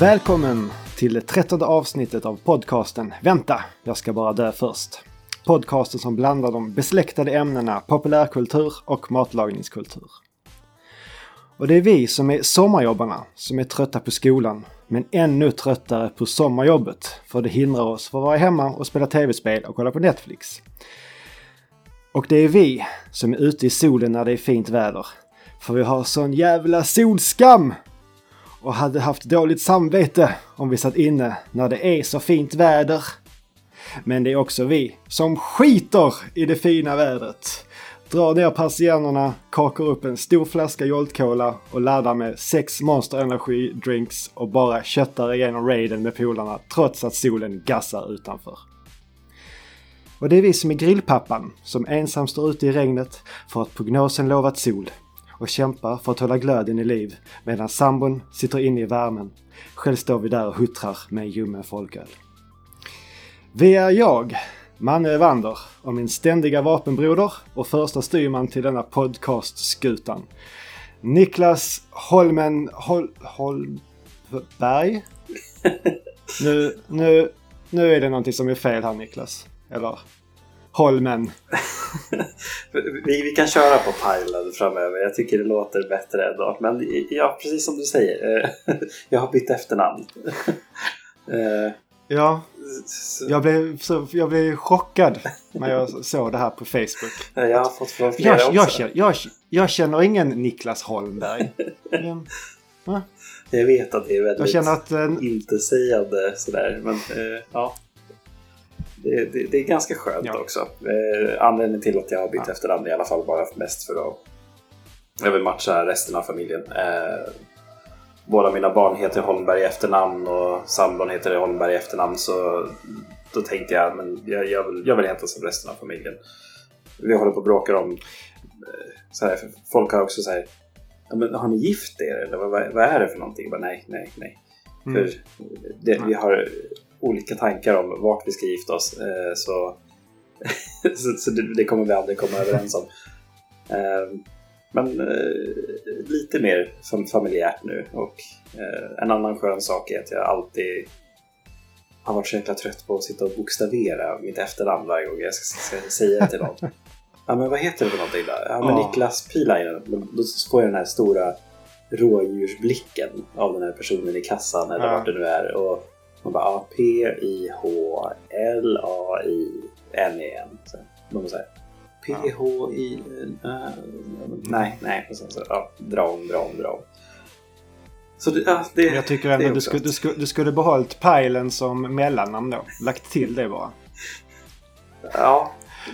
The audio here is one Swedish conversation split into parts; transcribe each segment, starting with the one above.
Välkommen till det trettonde avsnittet av podcasten Vänta, jag ska bara dö först. Podcasten som blandar de besläktade ämnena populärkultur och matlagningskultur. Och det är vi som är sommarjobbarna som är trötta på skolan men ännu tröttare på sommarjobbet för det hindrar oss från att vara hemma och spela tv-spel och kolla på Netflix. Och det är vi som är ute i solen när det är fint väder. För vi har sån jävla solskam! Och hade haft dåligt samvete om vi satt inne när det är så fint väder. Men det är också vi som skiter i det fina vädret. Drar ner persiennerna, kakar upp en stor flaska Jolt Cola och laddar med sex Monster Energy drinks och bara köttar igenom raiden med polarna trots att solen gassar utanför. Och det är vi som är grillpappan som ensam står ute i regnet för att prognosen lovat sol och kämpar för att hålla glöden i liv medan sambon sitter inne i värmen. Själv står vi där och huttrar med en ljummen folköl. Vi är jag, Manne Evander och min ständiga vapenbroder och första styrman till denna podcastskutan. Niklas Holmen Hol, Holmberg? Nu, nu, nu är det någonting som är fel här Niklas. Eller Holmen. vi, vi kan köra på Pilot framöver. Jag tycker det låter bättre ändå. Men ja, precis som du säger. eh, jag har bytt efternamn. Eh, Ja, jag blev, så, jag blev chockad när jag såg det här på Facebook. jag har fått från flera Jag, jag, också. känner, jag, jag känner ingen Niklas Holmberg. Jag vet att det är väldigt Jag känner att... eh, intetsägande sådär. Men ja. Det, det, det är ganska skönt Ja. också. Eh, anledningen till att jag har bytt Ja. efternamn i alla fall bara mest för att jag vill matcha resten av familjen. Eh, båda mina barn heter Holmberg i efternamn och sambon heter Holmberg i efternamn så då tänkte jag men jag, jag, vill, jag vill heta som resten av familjen. Vi håller på och bråkar om eh, så här, folk har också så här ja, men har ni gift er eller vad, vad, vad är det för någonting? Jag Bara, nej, nej, nej. Mm. För det, vi har olika tankar om vart vi ska gifta oss. Eh, så så, så det, det kommer vi aldrig komma överens om. Eh, men eh, lite mer fam- familjärt nu. Och en annan skön sak är att jag alltid har varit så jäkla trött på att sitta och bokstavera mitt efternamn varje gång jag ska, ska säga det till någon. Ja men vad heter det för någonting då? Ja men Ja. Niklas Pilainen. Då får jag den här stora rådjursblicken av den här personen i kassan eller Ja. vart det nu är. Och man bara ja, P-I-H-L-A-I-N-E-N. Så Man säger P-H-I... äh, nej, nej. Och sen så, ja, dra om, dra om, dra om. Så det, ja, det, jag tycker ändå du, skulle, du, skulle, du skulle behållit Pilen som mellannamn då. Lagt till det bara. Ja,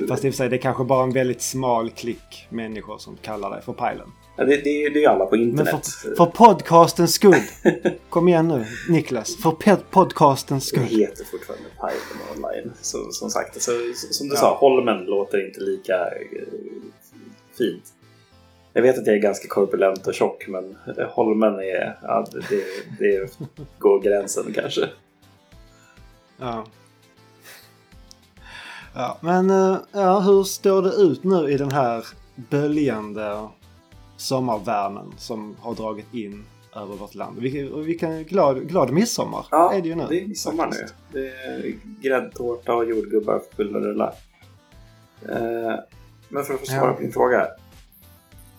Fast i och för sig, det är kanske bara en väldigt smal klick människor som kallar dig för Pilen. det, det, det är ju alla på Men internet. för, för podcastens skull. Kom igen nu, Niklas. För podcastens Det skull. heter fortfarande Python online. Så, som sagt, så, som du Ja. sa, Holmen låter inte lika eh, fint. Jag vet att jag är ganska korpulent och tjock, men eh, Holmen är... Ja, det, det går gränsen kanske. Ja. Ja, men eh, ja, hur står det ut nu i den här böljande sommarvärmen som har dragit in över vårt land? Vilken glad, glad midsommar Ja, är det ju nu. det är sommar nu. faktiskt. Det är gräddtårta och jordgubbar för fulla rullar. Eh, men för att få svara Ja. på din fråga.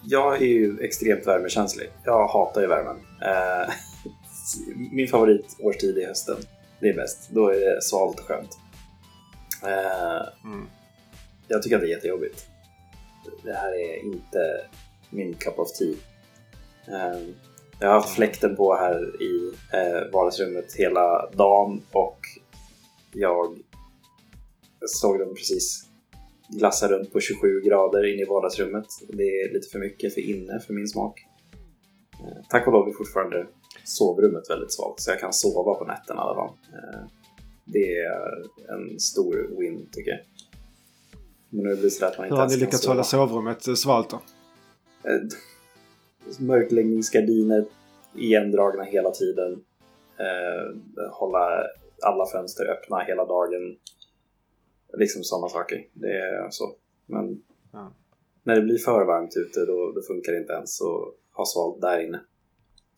Jag är ju extremt värmekänslig. Jag hatar ju värmen. Eh, min favoritårstid är hösten. Det är bäst. Då är det svalt och skönt. Eh, Mm. jag tycker att det är jättejobbigt. Det här är inte min cup of tea. Eh, jag har haft fläkten på här i eh, vardagsrummet hela dagen och jag såg den precis glassa runt på 27 grader inne i vardagsrummet. Det är lite för mycket för inne för min smak. Eh, tack och lov är fortfarande sovrummet väldigt svalt så jag kan sova på nätterna alla fall. Eh, det är en stor win tycker jag. Men nu blir det så att man Hur inte har ens ni lyckats hålla sovrummet svalt då? Eh, mörkläggningsgardiner igendragna hela tiden. Eh, hålla alla fönster öppna hela dagen. Liksom sådana saker. Det är så. Men Ja. när det blir för varmt ute då, då funkar det inte ens att ha svalt där inne.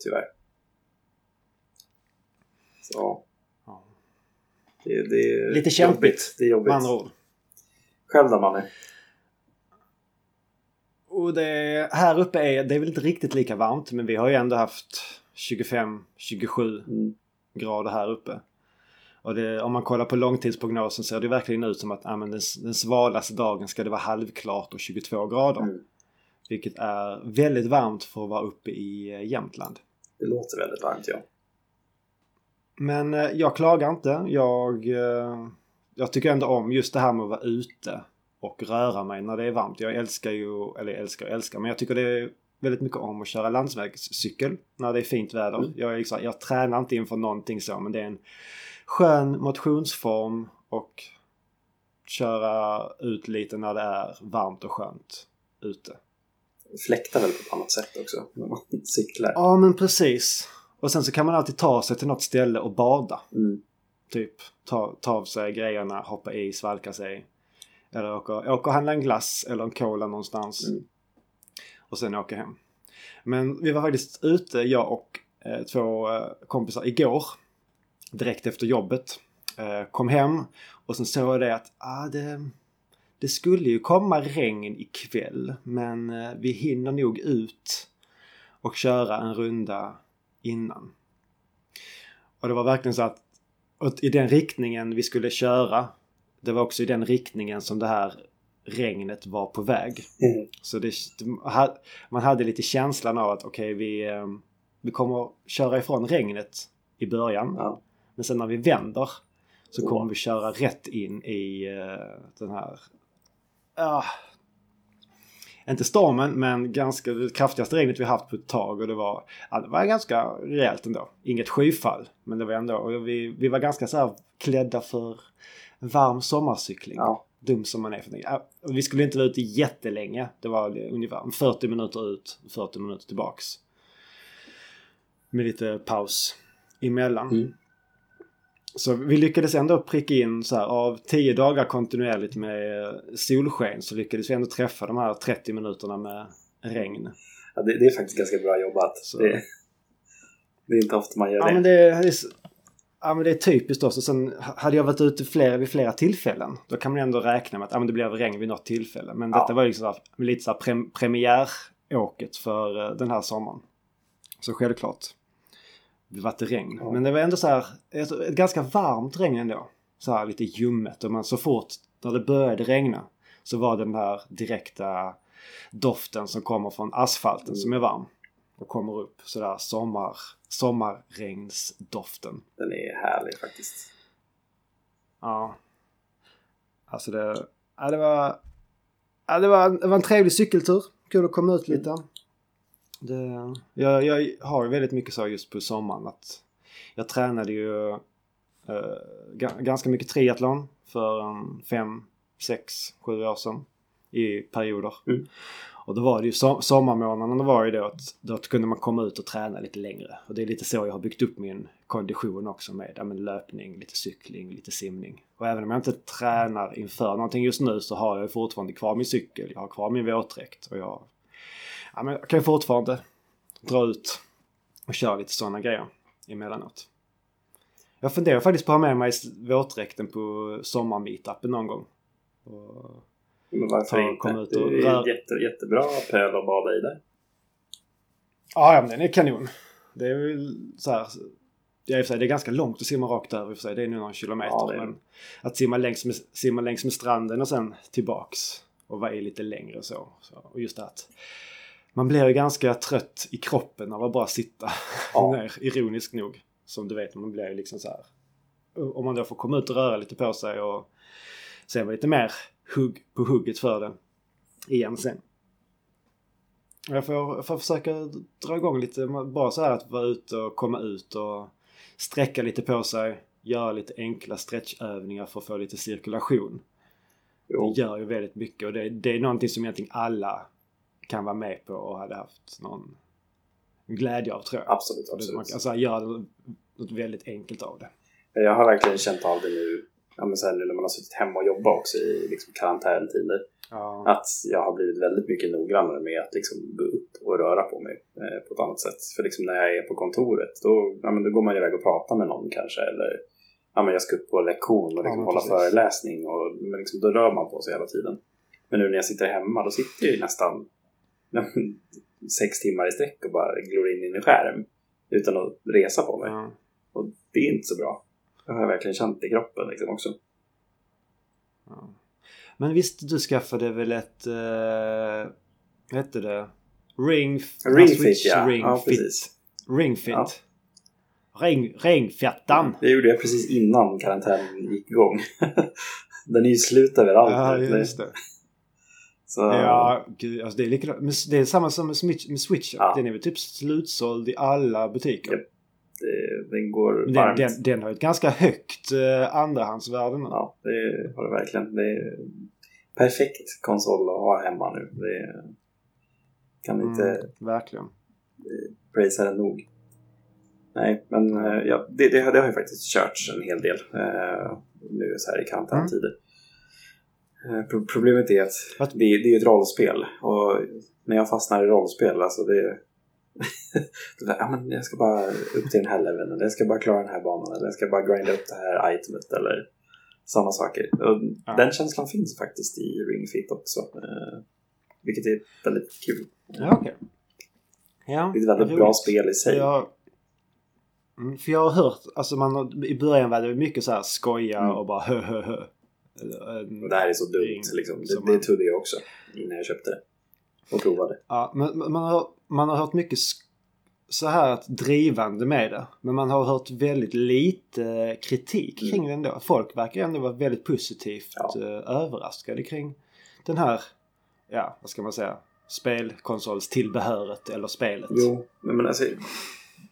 Tyvärr. Så Ja. det, det är Lite kämpigt. Det är jobbigt. Ord. Själv då Manny? Och det, här uppe är det är väl inte riktigt lika varmt men vi har ju ändå haft 25-27 Mm. grader här uppe. Och det, om man kollar på långtidsprognosen ser det verkligen ut som att men den, den svalaste dagen ska det vara halvklart och 22 grader. Mm. Vilket är väldigt varmt för att vara uppe i eh, Jämtland. Det låter väldigt varmt ja. Men eh, jag klagar inte. Jag, eh, jag tycker ändå om just det här med att vara ute och röra mig när det är varmt. Jag älskar ju, eller älskar och älskar, men jag tycker det är väldigt mycket om att köra landsvägscykel när det är fint väder. Mm. Jag, liksom, jag tränar inte inför någonting så, men det är en skön motionsform och köra ut lite när det är varmt och skönt ute. Fläktar väl på ett annat sätt också när man cyklar. Ja, men precis. Och sen så kan man alltid ta sig till något ställe och bada. Mm. Typ ta, ta av sig grejerna, hoppa i, svalka sig. Eller åka och handla en glass eller en cola någonstans. Mm. Och sen åka hem. Men vi var faktiskt ute, jag och eh, två eh, kompisar igår. Direkt efter jobbet. Eh, kom hem och sen såg jag det att ah, det, det skulle ju komma regn ikväll. Men eh, vi hinner nog ut och köra en runda innan. Och det var verkligen så att i den riktningen vi skulle köra, det var också i den riktningen som det här regnet var på väg. Mm. Så det, man hade lite känslan av att okej, vi, eh, vi kommer köra ifrån regnet i början. Ja. Men sen när vi vänder så Så. kommer vi köra rätt in i eh, den här... Ja, inte stormen, men ganska det kraftigaste regnet vi haft på ett tag. Och det var, ja, det var ganska rejält ändå. Inget skyfall, men det var ändå... Och vi, vi var ganska så här klädda för varm sommarcykling. Ja. Dum som man är för och Vi skulle inte vara ute jättelänge. Det var ungefär 40 minuter ut, 40 minuter tillbaks. Med lite paus emellan. Mm. Så vi lyckades ändå pricka in så här av 10 dagar kontinuerligt med solsken så lyckades vi ändå träffa de här 30 minuterna med regn. Ja, det, det är faktiskt ganska bra jobbat. Så. Det, det är inte ofta man gör Ja det. men det, är, ja, men det är typiskt också. Sen hade jag varit ute flera, vid flera tillfällen. Då kan man ändå räkna med att ja, men det blev regn vid något tillfälle. Men Ja. detta var liksom så här, lite så här prem, premiäråket för eh, den här sommaren. Så självklart. Det var det regn. Ja. Men det var ändå så här ett, ett ganska varmt regn ändå. Så här lite ljummet. Och man, så fort när det började regna så var det den här direkta doften som kommer från asfalten Mm. som är varm. Och kommer upp sådär sommar, sommarregnsdoften. Den är härlig faktiskt. Ja. Alltså det, ja, det var... Ja, det, var det var en trevlig cykeltur. Kul att komma ut lite. Det, jag, jag har ju väldigt mycket så just på sommaren att jag tränade ju eh, ga- ganska mycket triathlon för en fem, sex, sju år sedan i perioder. Mm. Och då var det ju so- sommarmånaderna var ju då att då kunde man komma ut och träna lite längre. Och det är lite så jag har byggt upp min kondition också med ja, men löpning, lite cykling, lite simning. Och även om jag inte tränar inför någonting just nu så har jag ju fortfarande kvar min cykel, jag har kvar min våtdräkt och jag, ja, men jag kan ju fortfarande dra ut och köra lite sådana grejer emellanåt. Jag funderar faktiskt på att ha med mig våtdräkten på sommarmeetupen någon gång. Och men varför Ta- inte? komma ut det och är rör- jätte, jättebra pöl att bada i där. Ja, ja, men den är kanon. Det är väl så här... Och för sig, det är ganska långt att simma rakt över i och för sig. Det är nog någon kilometer. Ja, det är det. men att simma längs, med, simma längs med stranden och sen tillbaks och vara i lite längre och så. så. Och just det att man blir ju ganska trött i kroppen av att bara sitta Ja. ner, ironiskt nog. Som du vet, man blir ju liksom så här. Om man då får komma ut och röra lite på sig och sen vara lite mer hugg på hugget för det igen sen. Jag får, får försöka dra igång lite, bara så här att vara ute och komma ut och sträcka lite på sig. Göra lite enkla stretchövningar för att få lite cirkulation. Jo. Det gör ju väldigt mycket och det, det är någonting som egentligen alla kan vara med på och hade haft någon glädje av tror jag. Absolut, absolut. Man alltså, göra något väldigt enkelt av det. Jag har verkligen känt av det nu, ja, men så här, nu när man har suttit hemma och jobbat också i liksom, karantäntider. Ja. Att jag har blivit väldigt mycket noggrannare med att liksom gå upp och röra på mig eh, på ett annat sätt. För liksom när jag är på kontoret då, ja, men då går man iväg och pratar med någon kanske. Eller ja, men jag ska upp på lektion och liksom ja, hålla föreläsning. Och, men liksom, då rör man på sig hela tiden. Men nu när jag sitter hemma då sitter jag nästan sex timmar i sträck och bara glor in i en skärm. Utan att resa på mig. Ja. Och det är inte så bra. Det har jag verkligen känt i kroppen liksom också. Ja. Men visst, du skaffade väl ett... Uh, vad hette det? Ring... Ring Fit, ja. Ring ja, Fit. Ring Fit. Ja. Ring, ringfjattan. Det gjorde jag precis innan karantänen gick igång. Den är ju slut överallt. Ja, just det. Så... Ja, gud, alltså det är likadant. Det är samma som med, med Switchen. Ja. Den är väl typ slutsåld i alla butiker. Ja. Det, den går den, varmt. Den, den, har ett ganska högt eh, andrahandsvärde nu. Ja, det har det verkligen. Det är perfekt konsol att ha hemma nu. Det kan inte mm, verkligen. prisa den nog. Nej, men eh, ja, det, det, det, har ju faktiskt körts en hel del eh, nu så här i karantäntider. Mm. Eh, problemet är att det, det är ett rollspel och när jag fastnar i rollspel, alltså det, ja, men jag ska bara upp till den här leveln eller jag ska bara klara den här banan eller jag ska bara grinda upp det här itemet eller sådana saker. Och ja. Den känslan finns faktiskt i Ring Fit också. Eh, vilket är väldigt kul. Ja, okay. ja, det är ett väldigt bra spel i sig. Jag, mm, för jag har hört, alltså man, i början var det mycket så här skoja mm. och bara hö hö hö. Det här är så dumt liksom. Det, det trodde jag också innan jag köpte det och provade. Ja, men man har, man har hört mycket så här att drivande med det. Men man har hört väldigt lite kritik kring mm. det ändå. Folk verkar ändå vara väldigt positivt ja. Eh, överraskade kring den här, ja vad ska man säga, spelkonsolstillbehöret eller spelet. Jo, men alltså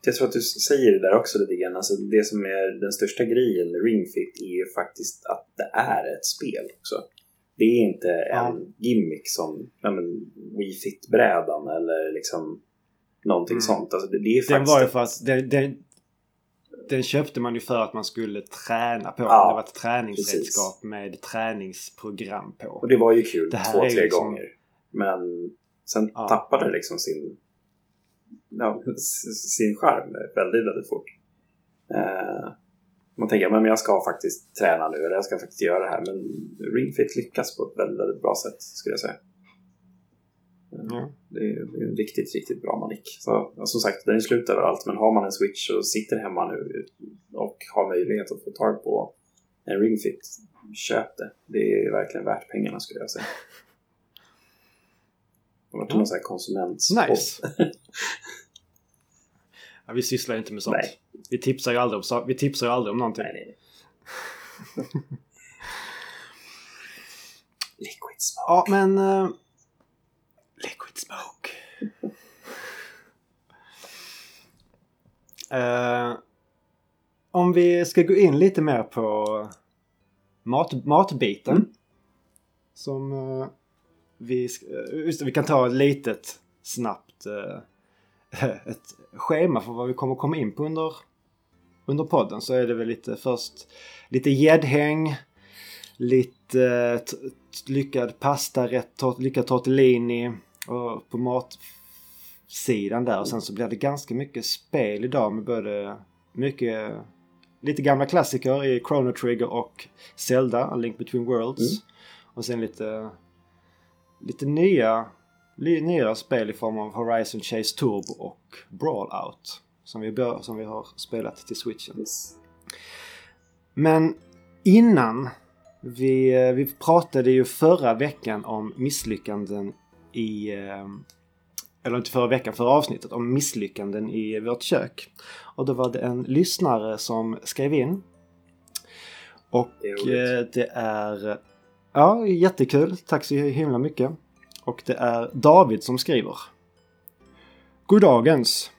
jag tror att du säger det där också lite grann. Alltså det som är den största grejen med Ring Fit är ju faktiskt att det är ett spel också. Det är inte ja. en gimmick som ja, men, Wii Fit-brädan eller liksom någonting mm. sånt. Alltså det, det, är den var ju för att den, den, den, köpte man ju för att man skulle träna på. Ja, det var ett träningsredskap precis. med träningsprogram på. Och det var ju kul två, tre liksom... gånger. Men sen ja. tappade det liksom sin, ja, sin charm väldigt, väldigt fort. Eh, man tänker men jag ska faktiskt träna nu eller jag ska faktiskt göra det här. Men Ringfit lyckas på ett väldigt, väldigt bra sätt skulle jag säga. Mm. Det, är, en riktigt, riktigt bra manick. Så, som sagt, den är slut överallt. Men har man en switch och sitter hemma nu och har möjlighet att få tag på en Ringfit, köp det. Det är verkligen värt pengarna skulle jag säga. Det var någon sån här konsumentspot. Nice. ja, vi sysslar inte med sånt. Nej. Vi tipsar ju aldrig om, vi tipsar ju aldrig om någonting. Nej, nej, nej. Liquid smoke. Ja, men... Uh, liquid smoke. uh, om vi ska gå in lite mer på mat, matbiten. Mm. Som uh, vi, just vi kan ta ett litet snabbt ett schema för vad vi kommer komma in på under, under podden så är det väl lite först lite gäddhäng, lite lyckad pastarätt, lyckad tortellini och på matsidan där och sen så blir det ganska mycket spel idag med både mycket lite gamla klassiker i Chrono Trigger och Zelda, A Link Between Worlds. Mm. Och sen lite, lite nya nyare spel i form av Horizon Chase Turbo och Brawl Out. Som vi, bör, som vi har spelat till switchen. Yes. Men innan vi, eh, vi pratade ju förra veckan om misslyckanden i... Eh, eller inte förra veckan, förra avsnittet. Om misslyckanden i vårt kök. Och då var det en lyssnare som skrev in. Och det är, eh, det är Ja, jättekul. Tack så himla mycket. Och det är David som skriver. Goddagens!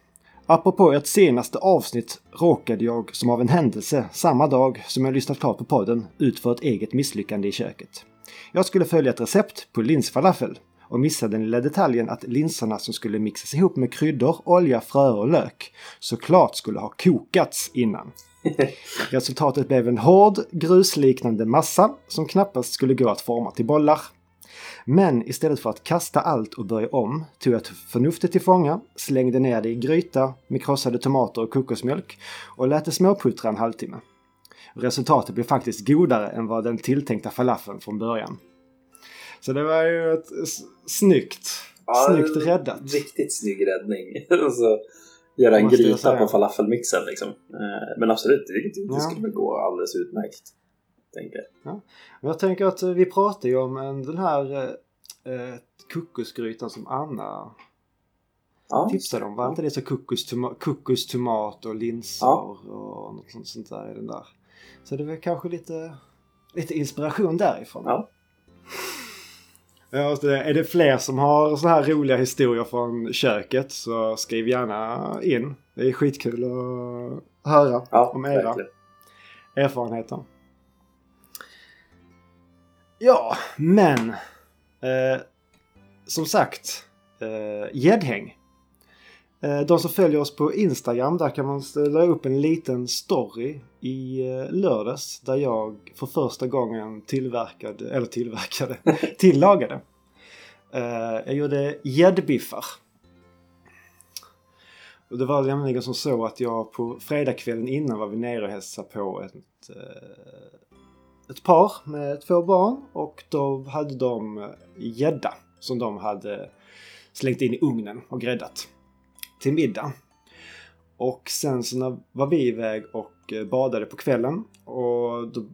Apropå ert senaste avsnitt råkade jag som av en händelse samma dag som jag lyssnat klart på podden ut för ett eget misslyckande i köket. Jag skulle följa ett recept på linsfalafel och missade den lilla detaljen att linserna som skulle mixas ihop med kryddor, olja, fröer och lök såklart skulle ha kokats innan. Resultatet blev en hård grusliknande massa som knappast skulle gå att forma till bollar. Men istället för att kasta allt och börja om tog jag förnuftet till fånga, slängde ner det i gryta med krossade tomater och kokosmjölk och lät det småputtra en halvtimme. Resultatet blev faktiskt godare än vad den tilltänkta falafeln från början. Så det var ju ett snyggt, Ja, snyggt räddat. Riktigt snygg räddning. alltså, göra en gryta på falafelmixen liksom. Eh, Men absolut, det, det, Ja. skulle väl gå alldeles utmärkt. Tänker jag. Jag tänker att eh, vi pratade ju om en, den här eh, eh, kokosgrytan som Anna Ja, tipsade om. Var inte det så kokostoma- kokostomat och linser Ja. och något sånt, sånt där i den där? Så det är väl kanske lite, lite inspiration därifrån. Ja. Ja, så det- är det fler som har såna här roliga historier från köket så skriv gärna in. Det är skitkul att höra ja om era verkligen. erfarenheter. Ja, men eh, som sagt, eh, gäddhäng. Eh, de som följer oss på Instagram, där kan man ställa upp en liten story i eh, lördags där jag för första gången tillverkade, eller tillverkade, tillagade. Eh, jag gjorde gäddbiffar. Och det var nämligen som så att jag på fredagskvällen innan var vi nere och hälsade på ett, eh, ett par med två barn och då hade de eh, gädda som de hade slängt in i ugnen och gräddat till middag. Och sen så var vi iväg och eh, badade på kvällen och då,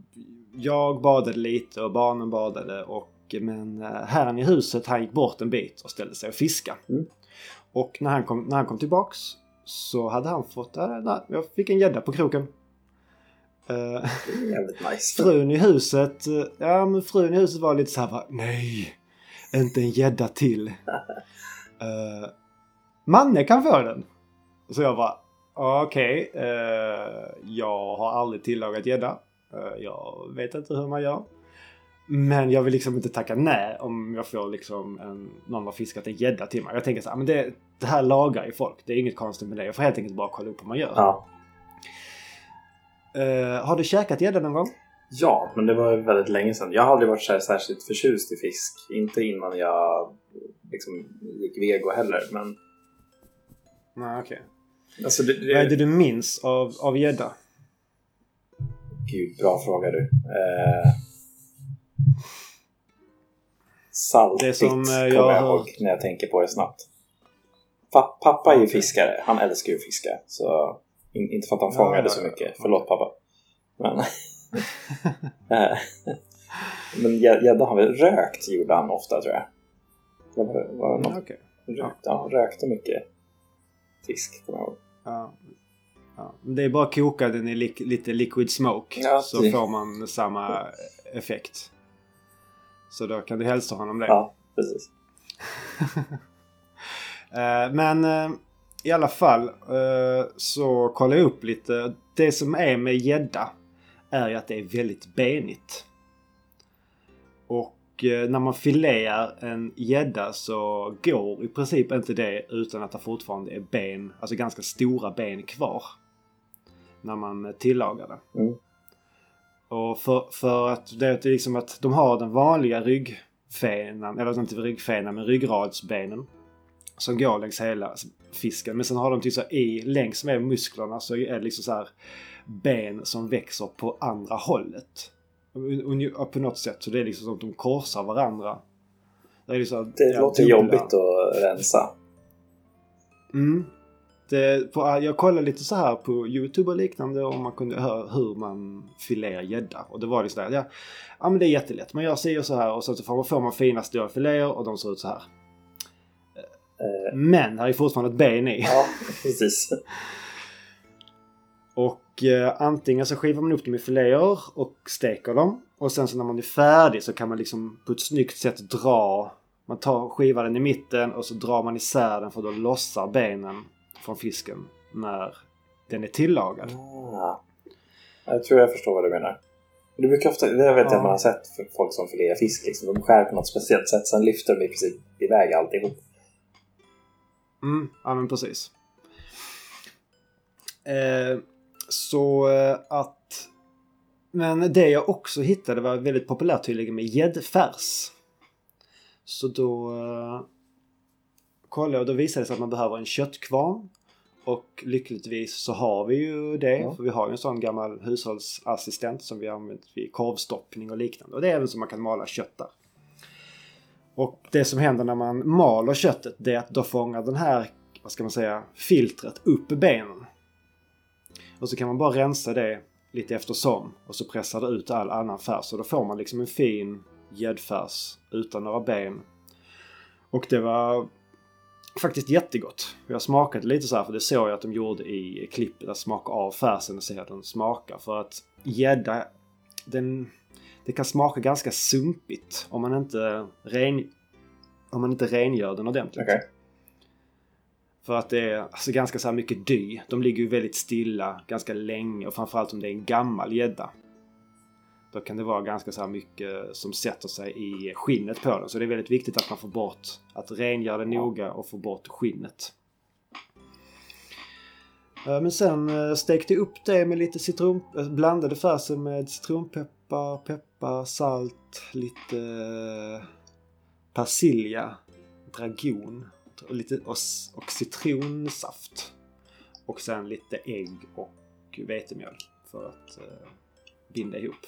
jag badade lite och barnen badade och men eh, herren i huset han gick bort en bit och ställde sig och fiska. Mm. Och när han, kom, när han kom tillbaks så hade han fått, äh, jag fick en gädda på kroken. Eh, jävligt nice. frun i huset, eh, ja men frun i huset var lite så här nej, inte en gädda till. uh, Manne kan få den. Så jag bara, okej, eh, jag har aldrig tillagat gädda. Eh, jag vet inte hur man gör. Men jag vill liksom inte tacka nej om jag får liksom en, någon har fiskat en gädda till mig. Jag tänker så här, men det, det här lagar ju folk. Det är inget konstigt med det. Jag får helt enkelt bara kolla upp hur man gör. Ja. Eh, har du käkat gädda någon gång? ja, men det var väldigt länge sedan. Jag har aldrig varit så här särskilt förtjust i fisk. Inte innan jag liksom gick vego heller. Men Nej, okej. alltså det, Vad är det det, du minns av gädda? Gud, bra fråga du. Eh, saltigt Det som, eh, jag kommer jag ihåg när jag tänker på det snabbt. Pa- pappa är ju fiskare. Han älskar ju att fiska. Så in, inte för att han fångade ja, så ja. mycket. Förlåt pappa. Men, Eh, men gä- gädda har väl rökt gjorde han ofta tror jag. Det var, var något, Okej. rökt, ja, han rökte mycket fisk kommer jag ihåg. Ja. Ja. Det är bara att koka den i li- lite liquid smoke Ja, så det- får man samma effekt. Så då kan du hälsa honom det. Ja, precis. Eh, Men eh, i alla fall eh, så kollar jag upp lite. Det som är med gädda är ju att det är väldigt benigt. Och eh, när man filear en gädda så går i princip inte det utan att det fortfarande är ben, alltså ganska stora ben kvar. När man tillagar det. Mm. Och för, för att det är liksom att de har den vanliga ryggfenan, eller inte ryggfenan men ryggradsbenen. Som går längs hela fisken. Men sen har de till så i längs med musklerna så är det liksom så här ben som växer på andra hållet. På något sätt. Så det är liksom som att de korsar varandra. Det, är liksom, Det ja, låter dubbla- jobbigt att rensa. Mm. Det, på, jag kollade lite så här på Youtube och liknande om man kunde höra hur man filerar gädda. Och det var liksom där, ja, ja men det är jättelätt. Man gör si och så här och så får man, får man fina stora filéer och de ser ut så här. Eh, Men här är fortfarande ett ben i. ja, precis. Och eh, antingen så skivar man upp dem i filéer och steker dem. Och sen så när man är färdig så kan man liksom på ett snyggt sätt dra. Man tar skivar den i mitten och så drar man isär den för då lossar benen från fisken när den är tillagad. Ah. Jag tror jag förstår vad du menar. Det brukar ofta, det vet jag Ja. man har sett folk som filerar fisk. Liksom. De skär på något speciellt sätt, sen lyfter de i princip iväg alltihop. Mm, ja men precis. Eh, så eh, att... Men det jag också hittade var väldigt populärt tydligen med gäddfärs. Så då uh, kollade jag och då visade det sig att man behöver en köttkvarn. Och lyckligtvis så har vi ju det. Ja. För vi har ju en sån gammal hushållsassistent som vi har använt vid korvstoppning och liknande. Och det är även så man kan mala kött där. Och det som händer när man maler köttet det är att då fångar den här, vad ska man säga, filtret upp benen. Och så kan man bara rensa det lite eftersom och så pressar det ut all annan färs. Så då får man liksom en fin gäddfärs utan några ben. Och det var faktiskt jättegott. Jag smakade lite så här för det såg jag att de gjorde i klippet. Att smaka av färsen och se hur den smakar. För att gädda, den, det kan smaka ganska sumpigt om man inte, ren, om man inte rengör den ordentligt. Okej. För att det är alltså ganska så här mycket dy. De ligger ju väldigt stilla ganska länge och framförallt om det är en gammal gädda. Då kan det vara ganska så här mycket som sätter sig i skinnet på den. Så det är väldigt viktigt att man får bort, att rengöra den noga och få bort skinnet. Eh, Men sen eh, stekte jag upp det med lite citron, eh, blandade färsen med citronpeppar, peppar, salt, lite eh, persilja, dragon och, lite, och, och citronsaft. Och sen lite ägg och vetemjöl för att eh, binda ihop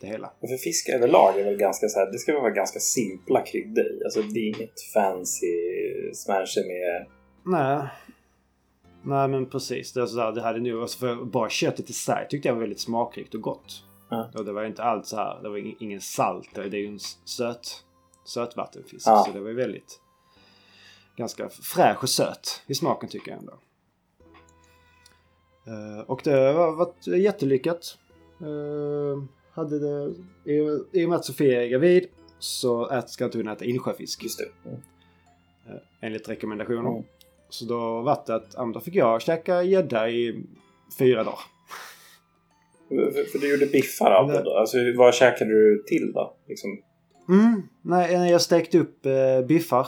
det hela. Och För fisk överlag är väl ganska så här, det ska vara ganska simpla kryddor i. Alltså det är inget fancy smasher med... Nej. Nej men precis. Det, är sådär, det hade nog, alltså för bara köttet i sig tyckte jag var väldigt smakrikt och gott. Ja. Och det var inte allt så här, det var ing- ingen salt. Det är ju en söt, sötvattenfisk. Ja. Så det var ju väldigt ganska fräsch och söt i smaken tycker jag ändå. Eh, och det har varit jättelyckat. Uh, hade det, i, och med att Sofia är gravid så ska inte hon äta insjöfisk Just det. Mm. eh, enligt rekommendationer. Mm. Så då var det att då fick jag käka gädda i fyra dagar. För, för du gjorde biffar av det då? Alltså vad käkade du till då? Liksom, Mm, nej, nej, jag stekte upp eh, biffar.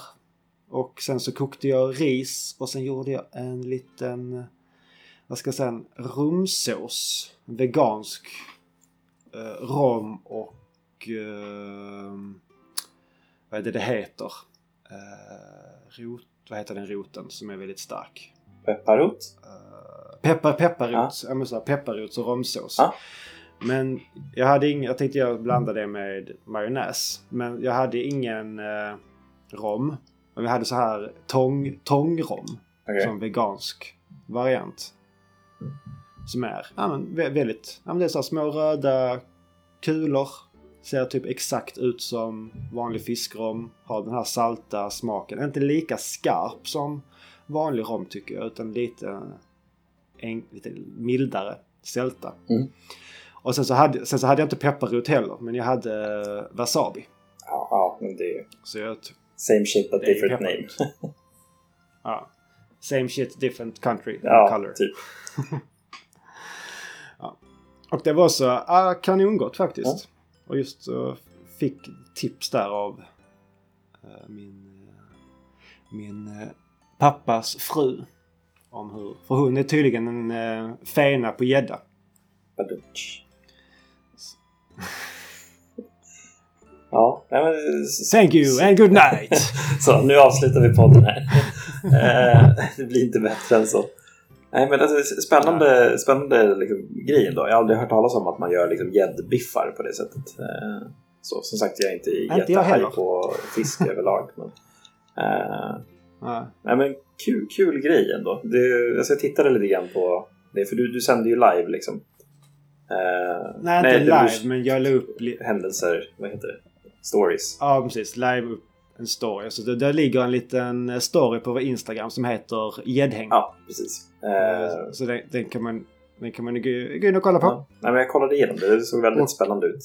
Och sen så kokte jag ris och sen gjorde jag en liten, eh, vad ska jag säga, en rumsås. Vegansk. Eh, rom och, eh, vad är det det heter? Eh, rot, vad heter den roten som är väldigt stark? Pepparrot? Eh, peppar, pepparrot. Ja. så här, pepparrots och romsås. Ja. Men jag hade ingen, jag tänkte jag blanda det med majonnäs. Men jag hade ingen eh, rom. Men vi hade så här tång, tångrom. Okej. Som vegansk variant. Som är ja, men, vä- väldigt, ja, men det är så här små röda kulor. Ser typ exakt ut som vanlig fiskrom. Har den här salta smaken. Inte lika skarp som vanlig rom tycker jag. Utan lite, en, lite mildare sälta. Mm. Och sen så, hade, sen så hade jag inte pepparrot heller. Men jag hade eh, wasabi. Ja, ja, men det är Så jag, same shit but different name. ja. Same shit, different country, Ja, color. typ. Och det var så ah, kanongott faktiskt. Och just så fick tips där av eh, min, eh, min eh, pappas fru. Om hur, för hon är tydligen en uh, fena på gädda. Ja, nej men... Thank you and good night! Så, nu avslutar vi podden här. Eh, det blir inte bättre än så. Nej, men alltså, spännande, spännande liksom, grej ändå. Jag har aldrig hört talas om att man gör liksom, gäddbiffar på det sättet. Eh, så, som sagt, jag är inte jättehaj på fisk överlag. Men, eh, Ja. nej, men kul, kul grej ändå. Det, alltså, jag tittade lite grann på det, för du, du sänder ju live liksom. Eh, Nej, inte det var live, men jag la upp... Händelser, vad heter det? Stories. ja, precis. Live upp en story. Så det, där ligger en liten story på vår Instagram som heter Gäddhäng. Ja, precis. Eh, Så den, den kan man, den kan man gå, gå in och kolla på. Ja. Nej, men jag kollade igenom det. Det såg väldigt Och- spännande ut.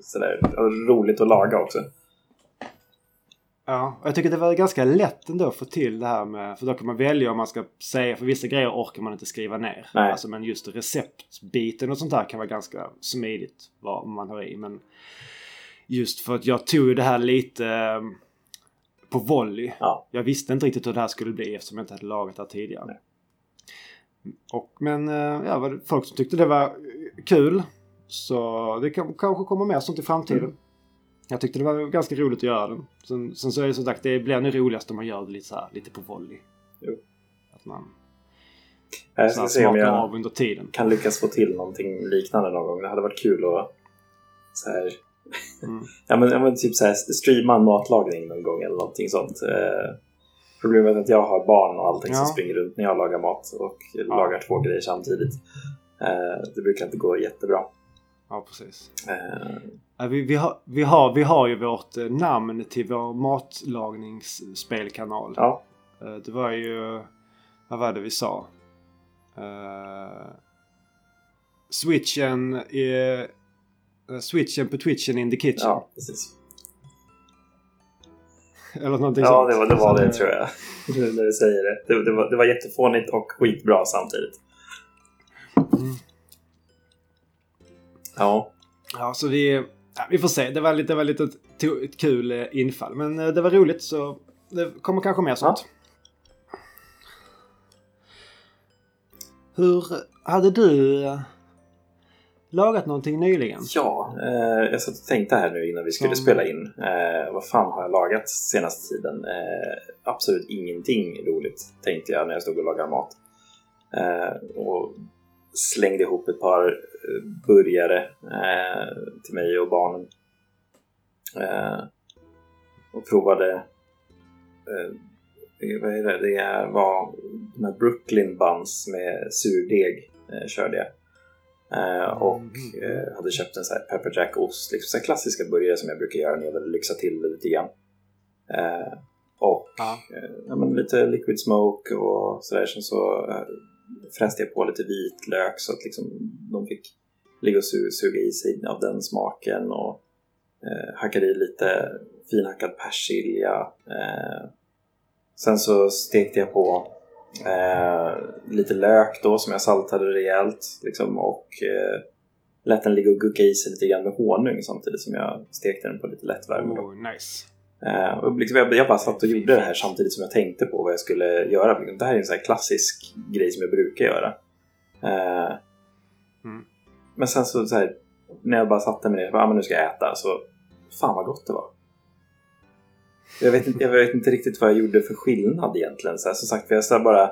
Sådär. Roligt att laga också. Ja, och jag tycker det var ganska lätt ändå att få till det här med... För då kan man välja om man ska säga... För vissa grejer orkar man inte skriva ner. Nej. Alltså, men just receptbiten och sånt där kan vara ganska smidigt vad man har i. Men just för att jag tog det här lite eh, på volley. Ja. Jag visste inte riktigt hur det här skulle bli eftersom jag inte hade lagat det här tidigare. Nej. Och, men eh, ja, var det folk som tyckte det var kul. Så det kan, kanske kommer mer sånt i framtiden. Mm. Jag tyckte det var ganska roligt att göra den. Sen, sen så är det som sagt, det blir nog roligast om man gör det lite så här, lite på volley. Jo. Att man Jag ska se om jag av under tiden. kan lyckas få till någonting liknande någon gång. Det hade varit kul att så här, Mm. ja, men, ja, men typ så här, streama matlagning någon gång eller någonting sånt. Eh, problemet är att jag har barn och allting som Ja. springer runt när jag lagar mat och lagar två grejer samtidigt. Eh, det brukar inte gå jättebra. Ja, precis. Ja, vi, vi, har, vi, har, vi har ju vårt eh, namn till vår matlagningsspelkanal. ja, Eh, Det var ju... Vad var det vi sa? Uh, switchen i... eh, switchen på twitchen in the kitchen. ja, precis. Eller någonting Ja, sånt. det var det, var det tror jag. Nu när du säger det. Det, det, var, det var jättefånigt och skitbra samtidigt. Mm. Ja, Ja, så vi... Ja, vi får se. Det var lite, det var lite ett, ett kul eh, infall. Men eh, det var roligt så det kommer kanske mer sånt. Hur hade du eh, lagat någonting nyligen? ja eh, jag satt och tänkte här nu innan vi skulle Som- spela in. Eh, vad fan har jag lagat senaste tiden? Eh, absolut ingenting roligt tänkte jag när jag stod och lagade mat. Och slängde ihop ett par burgare eh, till mig och barnen. Eh, och provade eh, vad är det? Det var de här Brooklyn buns med surdeg eh, körde jag. Eh, och Mhm. eh, hade köpt en så här pepper jack ost, liksom så klassiska burgare som jag brukar göra när jag vill lyxa till det lite grann. Och Ja. ja, men lite liquid smoke och sådär. Sen så fräste jag på lite vitlök så att liksom de fick ligga och su- suga i sig av den smaken och eh, hackade i lite finhackad persilja. Eh, sen så stekte jag på eh, lite lök då som jag saltade rejält liksom, och eh, lät den ligga och gucka i sig lite grann med honung samtidigt som jag stekte den på lite lätt värme. Oh, nice. Eh, och liksom jag, bara satt och gjorde det här samtidigt som jag tänkte på vad jag skulle göra. Det här är en sån här klassisk grej som jag brukar göra. Eh, Mm. Men sen så, så här, när jag bara satte mig ner och ah, men nu ska jag äta, så fan vad gott det var. Jag vet, inte, jag vet inte riktigt vad jag gjorde för skillnad egentligen. Så här, som sagt, för jag så bara...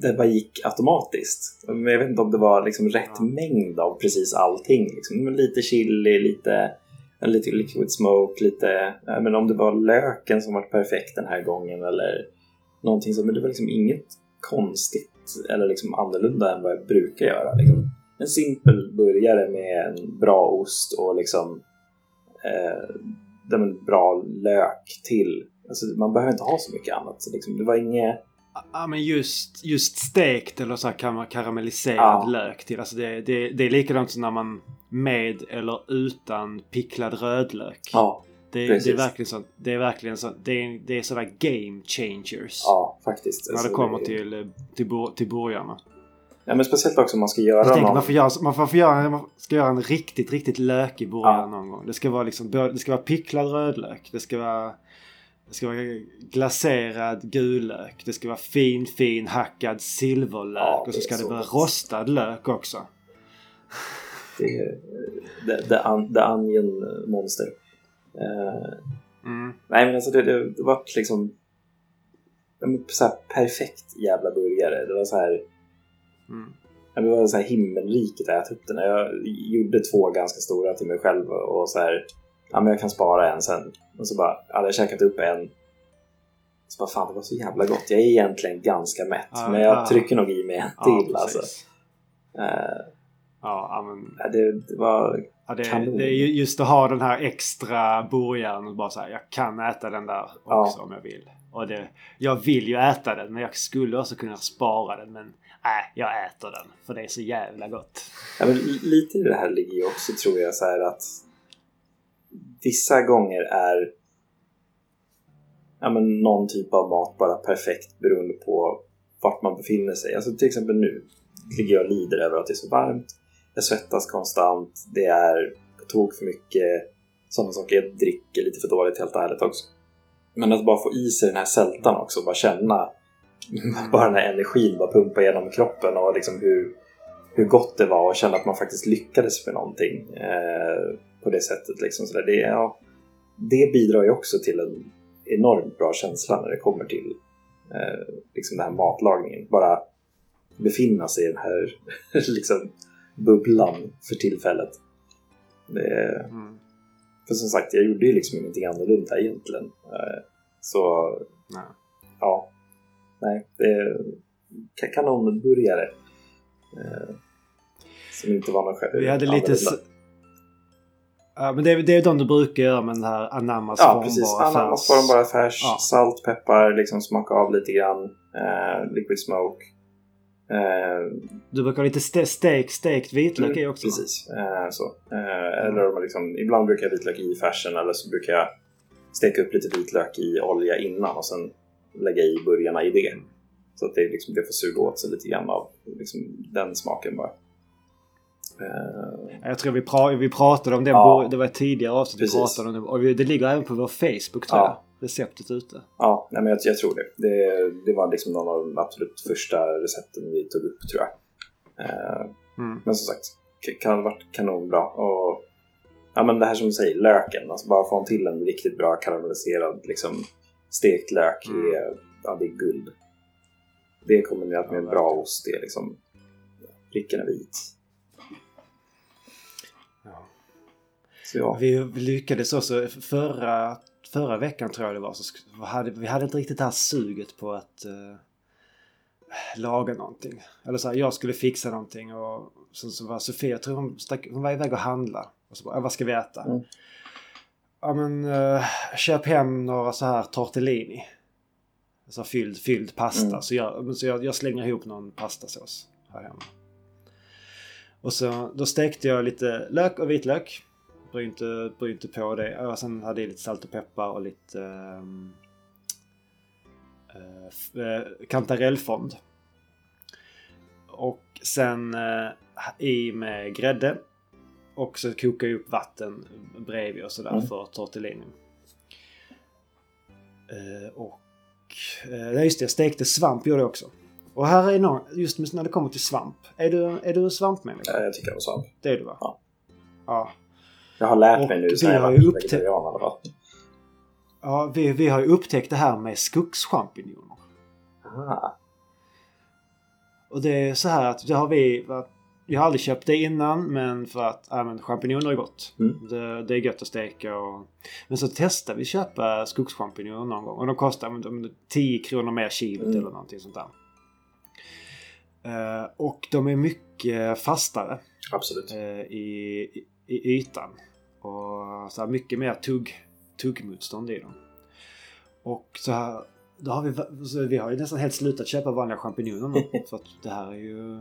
Det bara gick automatiskt. Men jag vet inte om det var liksom rätt Ja. mängd av precis allting. Liksom. Lite chili, lite, lite liquid smoke, lite... Eh, men om det var löken som var perfekt den här gången eller någonting så. Men det var liksom inget konstigt eller liksom annorlunda än vad jag brukar göra. Liksom. En simpel burgare med en bra ost och liksom eh, bra lök till. Alltså, man behöver inte ha så mycket annat. Så liksom, det var inget... Ja men just, just stekt eller så här karamelliserad Ja. lök till. Alltså det, det, det är likadant som när man med eller utan picklad rödlök. Ja, det, det är verkligen så. Det är verkligen så. Det är, det är sådär game changers. ja faktiskt. När det Alltså, kommer det- till, eh, till, bur, till burgarna. Ja, men speciellt också om man ska göra Jag tänker någon... man får göra, man får göra, man ska göra en riktigt, riktigt lökig burgare Ja. någon gång. Det ska vara liksom, det ska vara picklad rödlök. Det ska vara, det ska vara glaserad gul-lök. Det ska vara fin, fin hackad silverlök. Ja, och så ska det så vara rostad lök också. Det, är- the, the, un, the Onion Monster. Eh, Mm. nej, men alltså det, det, det var liksom... Så här perfekt jävla burgare. Det var så här... Mm. Det var så här himmelriket att äta upp den. Jag gjorde två ganska stora till mig själv och så här, ja men jag kan spara en sen. Och så bara, hade jag käkat upp en. Så bara, fan det var så jävla gott. Jag är egentligen ganska mätt, Ja, men jag ja. trycker nog i mig en Ja, till alltså. precis. Eh, Ja, men, ja, det, det var, ja, det, Kanon. det är ju just att ha den här extra burgaren och bara säga jag kan äta den där också om jag vill. Och det, jag vill ju äta den men jag skulle också kunna spara den men nej, jag äter den för det är så jävla gott. ja, men li- lite i det här ligger ju också tror jag så här att vissa gånger är ja, men någon typ av mat bara perfekt beroende på vart man befinner sig. Alltså till exempel nu ligger jag och lider över att det är så varmt. Jag svettas konstant. Det är på tok för mycket sådana saker. Jag dricker lite för dåligt helt ärligt också. Men att bara få i sig den här sältan också, bara känna bara den här energin bara pumpa genom kroppen och liksom hur, hur gott det var och känna att man faktiskt lyckades med någonting eh, på det sättet. Liksom. Så där, det, ja, det bidrar ju också till en enormt bra känsla när det kommer till eh, liksom den här matlagningen. Bara befinna sig i den här liksom, bubblan för tillfället. Det, mm. För som sagt, jag gjorde ju liksom ingenting annorlunda egentligen. Eh, så nej. ja, nej, det är kanonburgare. Eh, som inte var någon själv. Vi hade lite... Ja, men det är, det är de du brukar göra med den här anammas Ja, precis. Anammas formbara färs. Ja. Salt, peppar, liksom smaka av lite grann. Eh, liquid smoke. Eh, du brukar ha lite ste steak, stekt vitlök mm, i också? Precis. Eh, så. Eh, eller liksom, ibland brukar jag vitlök i färsen eller så brukar jag steka upp lite vitlök i olja innan och sen lägga i burgarna i det. Så att det, liksom, det får suga åt sig lite grann av liksom, den smaken bara. Uh, jag tror vi, pra vi pratade om det, ja, det var ett tidigare avsnitt vi pratade om det. Och det ligger även på vår Facebook tror ja. jag, receptet ute. Ja, nej, men jag, jag tror det. det. Det var liksom någon av de absolut första recepten vi tog upp tror jag. Uh, mm. Men som sagt, kan ha varit kanonbra. Och ja, men det här som du säger, löken. Alltså bara få till en riktigt bra karamelliserad liksom, stekt lök. Mm. Är, ja, det är guld. Det kombinerat med en bra ost, det är liksom pricken är vit. Ja. Vi lyckades också förra, förra veckan tror jag det var så hade, vi hade inte riktigt det här suget på att uh, laga någonting. Eller så här, jag skulle fixa någonting och sen så var Sofia, jag tror hon, stack, hon var iväg och handla. Och så bara, vad ska vi äta? Mm. Ja men uh, köp hem några så här tortellini. Alltså fylld, fylld pasta. Mm. Så, jag, så jag, jag slänger ihop någon pastasås här hemma. Och så då stekte jag lite lök och vitlök. Bry inte, bry inte på det. Och sen hade jag lite salt och peppar och lite um, uh, kantarellfond. Och sen uh, i med grädde. Och så kokar jag upp vatten bredvid och sådär mm. för tortellini. Uh, och uh, just det, jag stekte svamp gjorde jag också. Och här är någon, just när det kommer till svamp. Är du, är du svampmänniska? Ja, jag tycker om svamp. Det är du va? Ja. ja. Jag har lärt mig nu sen jag varit vegetarian Ja, vi, vi har ju upptäckt det här med skogschampinjoner. Aha. Och det är så här att det har vi jag har aldrig köpt det innan men för att men, champinjoner är gott. Mm. Det, det, är gött att steka och... Men så testade vi köpa skogschampinjoner någon gång och de kostar men, 10 kronor mer kilot mm. eller någonting sånt där. Uh, och de är mycket fastare. Absolut. Uh, i, i ytan. Och så mycket mer tugg, tuggmotstånd i dem. Och så här, då har vi, vi har ju nästan helt slutat köpa vanliga champinjoner nu. för att det här är ju...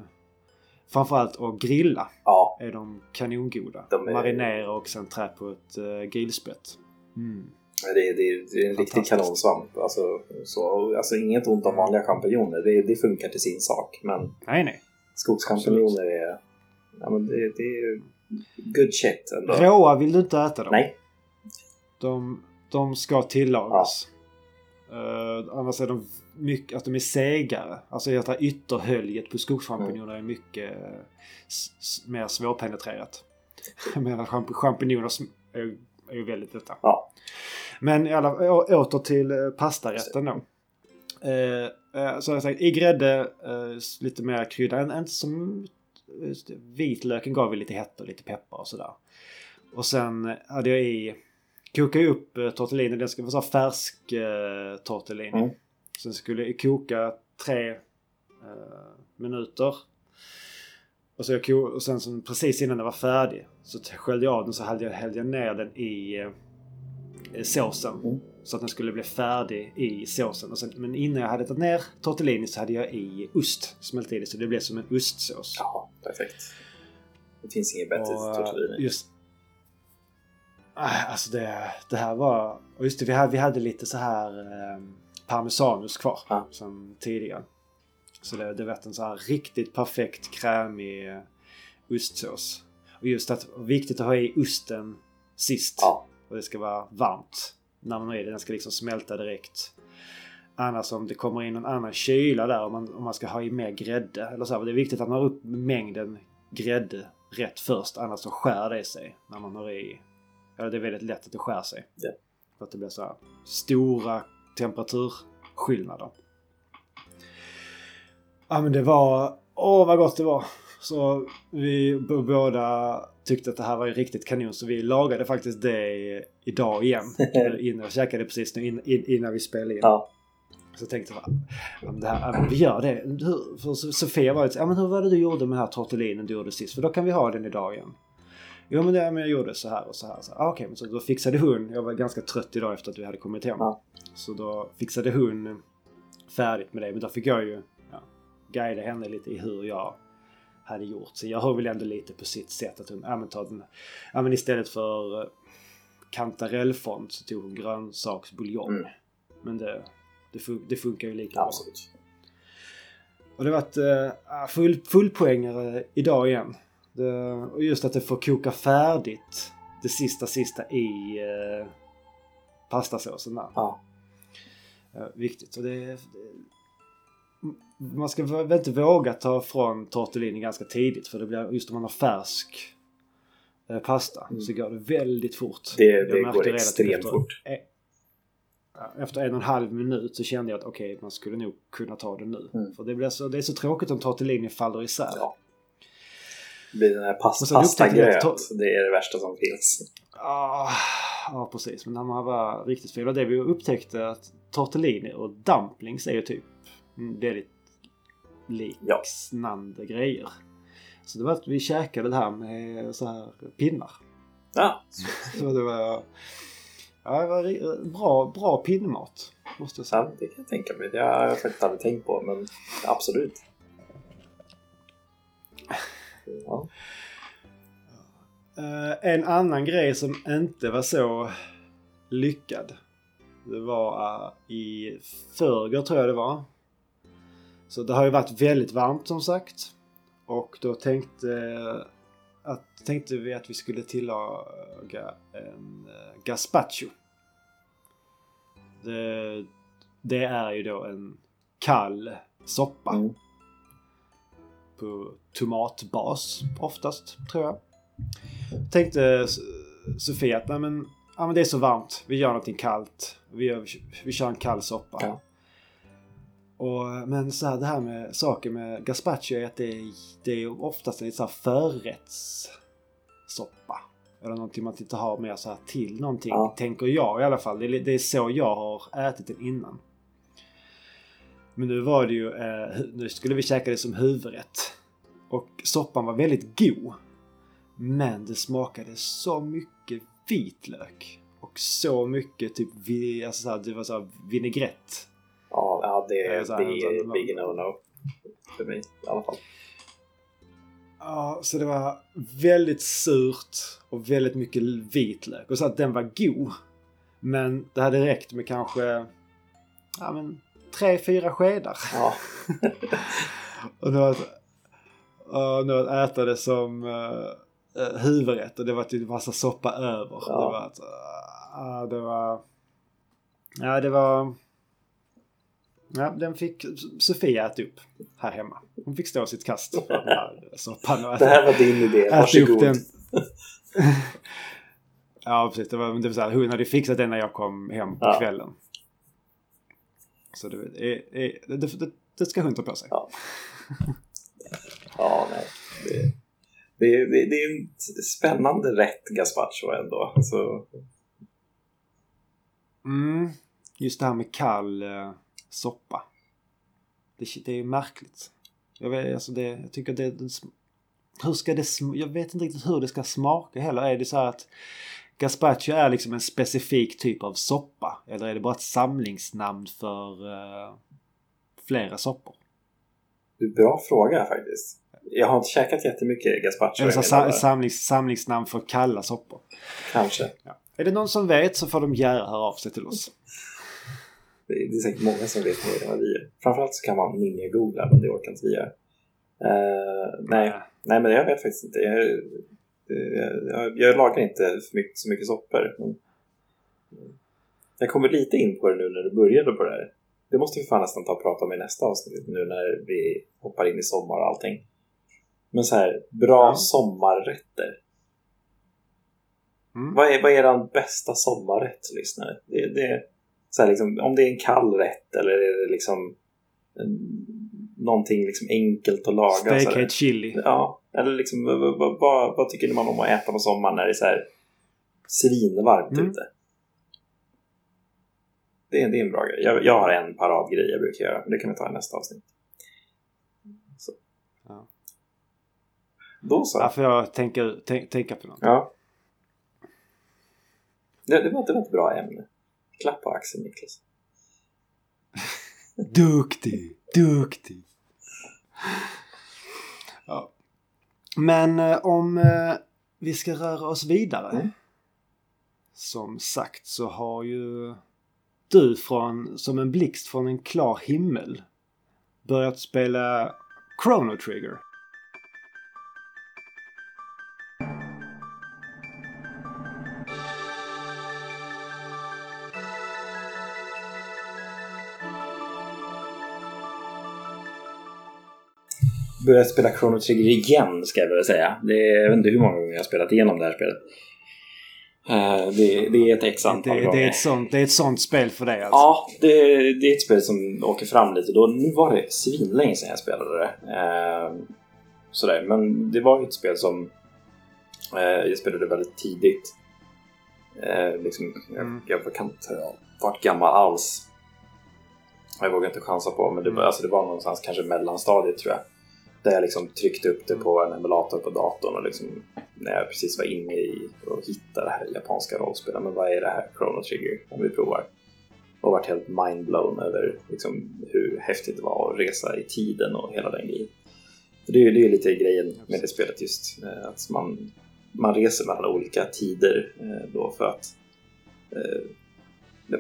Framförallt att grilla ja. är de kanongoda. De är... Marinera och sen trä på ett uh, grillspett. Mm. Det är, det, är, det är en riktig kanonsvamp. Alltså, så, alltså inget ont om vanliga champinjoner. Det, det funkar till sin sak. Men nej, nej. skogschampinjoner är... Ja, men det, det är good shit ändå. Råa vill du inte äta dem. Nej. De, de ska tillagas. Ja. Uh, annars är de mycket, att de är segare. Alltså det här ytterhöljet på skogschampinjoner mm. är mycket mer svårpenetrerat. Medan champinjoner är, är ju väldigt lätta. Ja. Men i alla, åter till eh, pastarätten då. Eh, eh, så jag sagt, i grädde, eh, lite mer krydda. Inte som vitlöken gav vi lite hetta och lite peppar och sådär. Och sen hade jag i... Kokade upp eh, tortellini. Den ska vara så färsk eh, tortellini. Mm. Sen skulle jag koka tre eh, minuter. Och, så jag och sen så precis innan den var färdig så sköljde jag av den så hällde jag, hällde jag ner den i eh, såsen. Mm. Så att den skulle bli färdig i såsen. Sen, men innan jag hade tagit ner tortellini så hade jag i ost. Smält i det så det blev som en ostsås. Ja, perfekt. Det finns inget bättre tortellini. Just, äh, alltså det, det här var... Och just det, vi hade, vi hade lite så här eh, parmesanus kvar. Ja. Som tidigare. Så det, det var en så här riktigt perfekt krämig ostsås. Och just att viktigt att ha i osten sist. Ja. Och det ska vara varmt när man är det. Den ska liksom smälta direkt. Annars om det kommer in någon annan kyla där om man, om man ska ha i mer grädde. Eller så här, det är viktigt att man har upp mängden grädde rätt först. Annars så skär det sig när man har i... Eller det är väldigt lätt att det skär sig. Ja. För att det blir så här stora temperaturskillnader. Ja men det var... Åh vad gott det var! Så vi båda tyckte att det här var ju riktigt kanon så vi lagade faktiskt det idag igen. innan jag käkade precis nu in, in, innan vi spelade in. Ja. Så tänkte jag, ja, men det här, men vi gör det. Hur, för So- Sofia var så, ja men hur var det du gjorde med den här tortellinen du gjorde sist? För då kan vi ha den idag igen. Jo men, det, men jag gjorde så här och så här. Så, ah, Okej, men så då fixade hon, jag var ganska trött idag efter att vi hade kommit hem. Ja. Så då fixade hon färdigt med det. Men då fick jag ju ja, guida henne lite i hur jag hade gjort. Så jag har väl ändå lite på sitt sätt att hon, ja men, ta den, ja, men istället för eh, kantarellfond så tog hon grönsaksbuljong. Mm. Men det, det, fun- det funkar ju lika bra. Absolut. Och det har varit uh, full, fullpoängare idag igen. Det, och just att det får koka färdigt det sista sista i uh, pastasåsen där. Ja. Eh, viktigt. Och det, det, man ska väl inte våga ta från tortellini ganska tidigt för det blir just om man har färsk eh, pasta Mm. så går det väldigt fort. Det, det går extremt efter- fort. Ja, Efter en och en halv minut så kände jag att okej, man skulle nog kunna ta det nu. Mm. För det, blir så, det är så tråkigt om tortellini faller isär. Ja. Det blir den här pas- pastagröt. Det är det värsta som finns. Ah, ja, precis. Men när man var riktigt fel. Det vi upptäckte att tortellini och dumplings är ju typ väldigt liknande grejer. Så det var att vi käkade det här med så här pinnar. Ja, Så det var... Ja, det var bra, bra pinnmat. Måste jag säga. ja, det kan jag tänka mig. Det har jag faktiskt aldrig tänkt på, men absolut. Ja. Eh, en annan grej som inte var så lyckad. Det var eh, i förrgår tror jag det var. Så det har ju varit väldigt varmt som sagt. Och då tänkte, att, tänkte vi att vi skulle tillaga en uh, gazpacho. Det, det är ju då en kall soppa Mm. på tomatbas oftast, tror jag. Tänkte Sofia att nej men, ja, men det är så varmt, vi gör någonting kallt. Vi, gör, vi kör en kall soppa. Ja. Och, men så här, det här med saker med gazpacho är att det är, det är oftast en så förrättssoppa. Eller någonting man inte har mer så här till någonting, Ja. tänker jag i alla fall. Det är, det är så jag har ätit den innan. Men nu var det ju, eh, nu skulle vi käka det som huvudrätt. Och soppan var väldigt god. Men det smakade så mycket vitlök. Och så mycket typ, vi, alltså så här, det var så vinägrett. Ja, ja det, det är här, big no-no. För mig i alla fall. Ja, så det var väldigt surt och väldigt mycket vitlök. Och så att den var god. Men det hade räckt med kanske, ja men, tre, fyra skedar. Ja, Och nu att, och nu att äta det som uh, huvudrätt och det var typ massa soppa över. Ja. Det var att, uh, det var... Ja, det var... Ja, den fick Sofia äta upp här hemma. Hon fick stå sitt kast för den här soppan. Och det här var din idé. Varsågod. den. ja, precis. Det var, det var så här, hon hade fixat den när jag kom hem på Ja. kvällen. Så det, det, det, det, ska hon ta på sig. Ja. Ja, nej. Det, det, det, det är en spännande rätt gazpacho ändå. Så, Mm, just det här med kall eh, soppa. Det, det är ju märkligt. Jag, vet, alltså det, jag tycker det, det... Hur ska det Jag vet inte riktigt hur det ska smaka heller. Är det så att gazpacho är liksom en specifik typ av soppa? Eller är det bara ett samlingsnamn för eh, flera soppor? bra fråga faktiskt. Jag har inte käkat jättemycket gazpacho. Eller så sa, samlings, samlingsnamn för kalla soppor? Kanske. Ja. Är det någon som vet så får de gärna höra av sig till oss. Det är, säkert många som vet mer än vad vi gör. Framförallt så kan man ninja-googla, men det orkar inte vi göra. Eh, nej. nej, men jag vet faktiskt inte. Jag, jag, jag, lagar inte för mycket, så mycket soppor. Jag kommer lite in på det nu när du började på det här. det måste vi fan nästan ta och prata om i nästa avsnitt nu när vi hoppar in i sommar och allting. Men så här, bra Ja. sommarrätter. Mm. Vad är, vad är er bästa sommarrätt, lyssnare? Det, det, så här, liksom, om det är en kall rätt eller är det liksom en, någonting liksom enkelt att laga? Stekhet chili. Ja, eller liksom vad, vad, vad, tycker man om att äta på sommaren när det är så här svinvarmt Mm. ute? Det är, det är en bra grej. Jag, jag har en paradgrej jag brukar göra, men det kan vi ta i nästa avsnitt. Så. Ja. Då så. Ja, får jag tänka, tänk, tänka på något. Ja. Det, det, var, det var ett bra ämne. Klapp på axeln Niklas. Duktig, duktig. Ja. Men eh, om eh, vi ska röra oss vidare. Mm. Som sagt så har ju du från, som en blixt från en klar himmel börjat spela Chrono Trigger. Börjat spela Chrono Trigger igen ska jag väl säga. Det är, jag vet inte hur många gånger jag har spelat igenom det här spelet. Eh, det, det är ett x Det, antal det, gånger. är ett sånt, det är ett sånt spel för dig alltså? Ja, det, det är ett spel som åker fram lite då. Nu var det svinlänge sedan jag spelade det. Eh, sådär. Men det var ett spel som eh, jag spelade väldigt tidigt. Liksom, Mm. jag, jag kan inte ha varit gammal alls. Jag vågar inte chansa på, men det, Mm. alltså, det var någonstans kanske mellanstadiet tror jag. Där jag liksom tryckte upp det på en emulator på datorn och liksom, när jag precis var inne i och hittade det här japanska rollspelet. Men vad är det här Chrono Trigger? Om vi provar. Och varit helt mindblown över liksom, hur häftigt det var att resa i tiden och hela den grejen. För det är ju det är lite grejen med det spelet just. Eh, att man, man reser mellan olika tider eh, då för att eh, eh,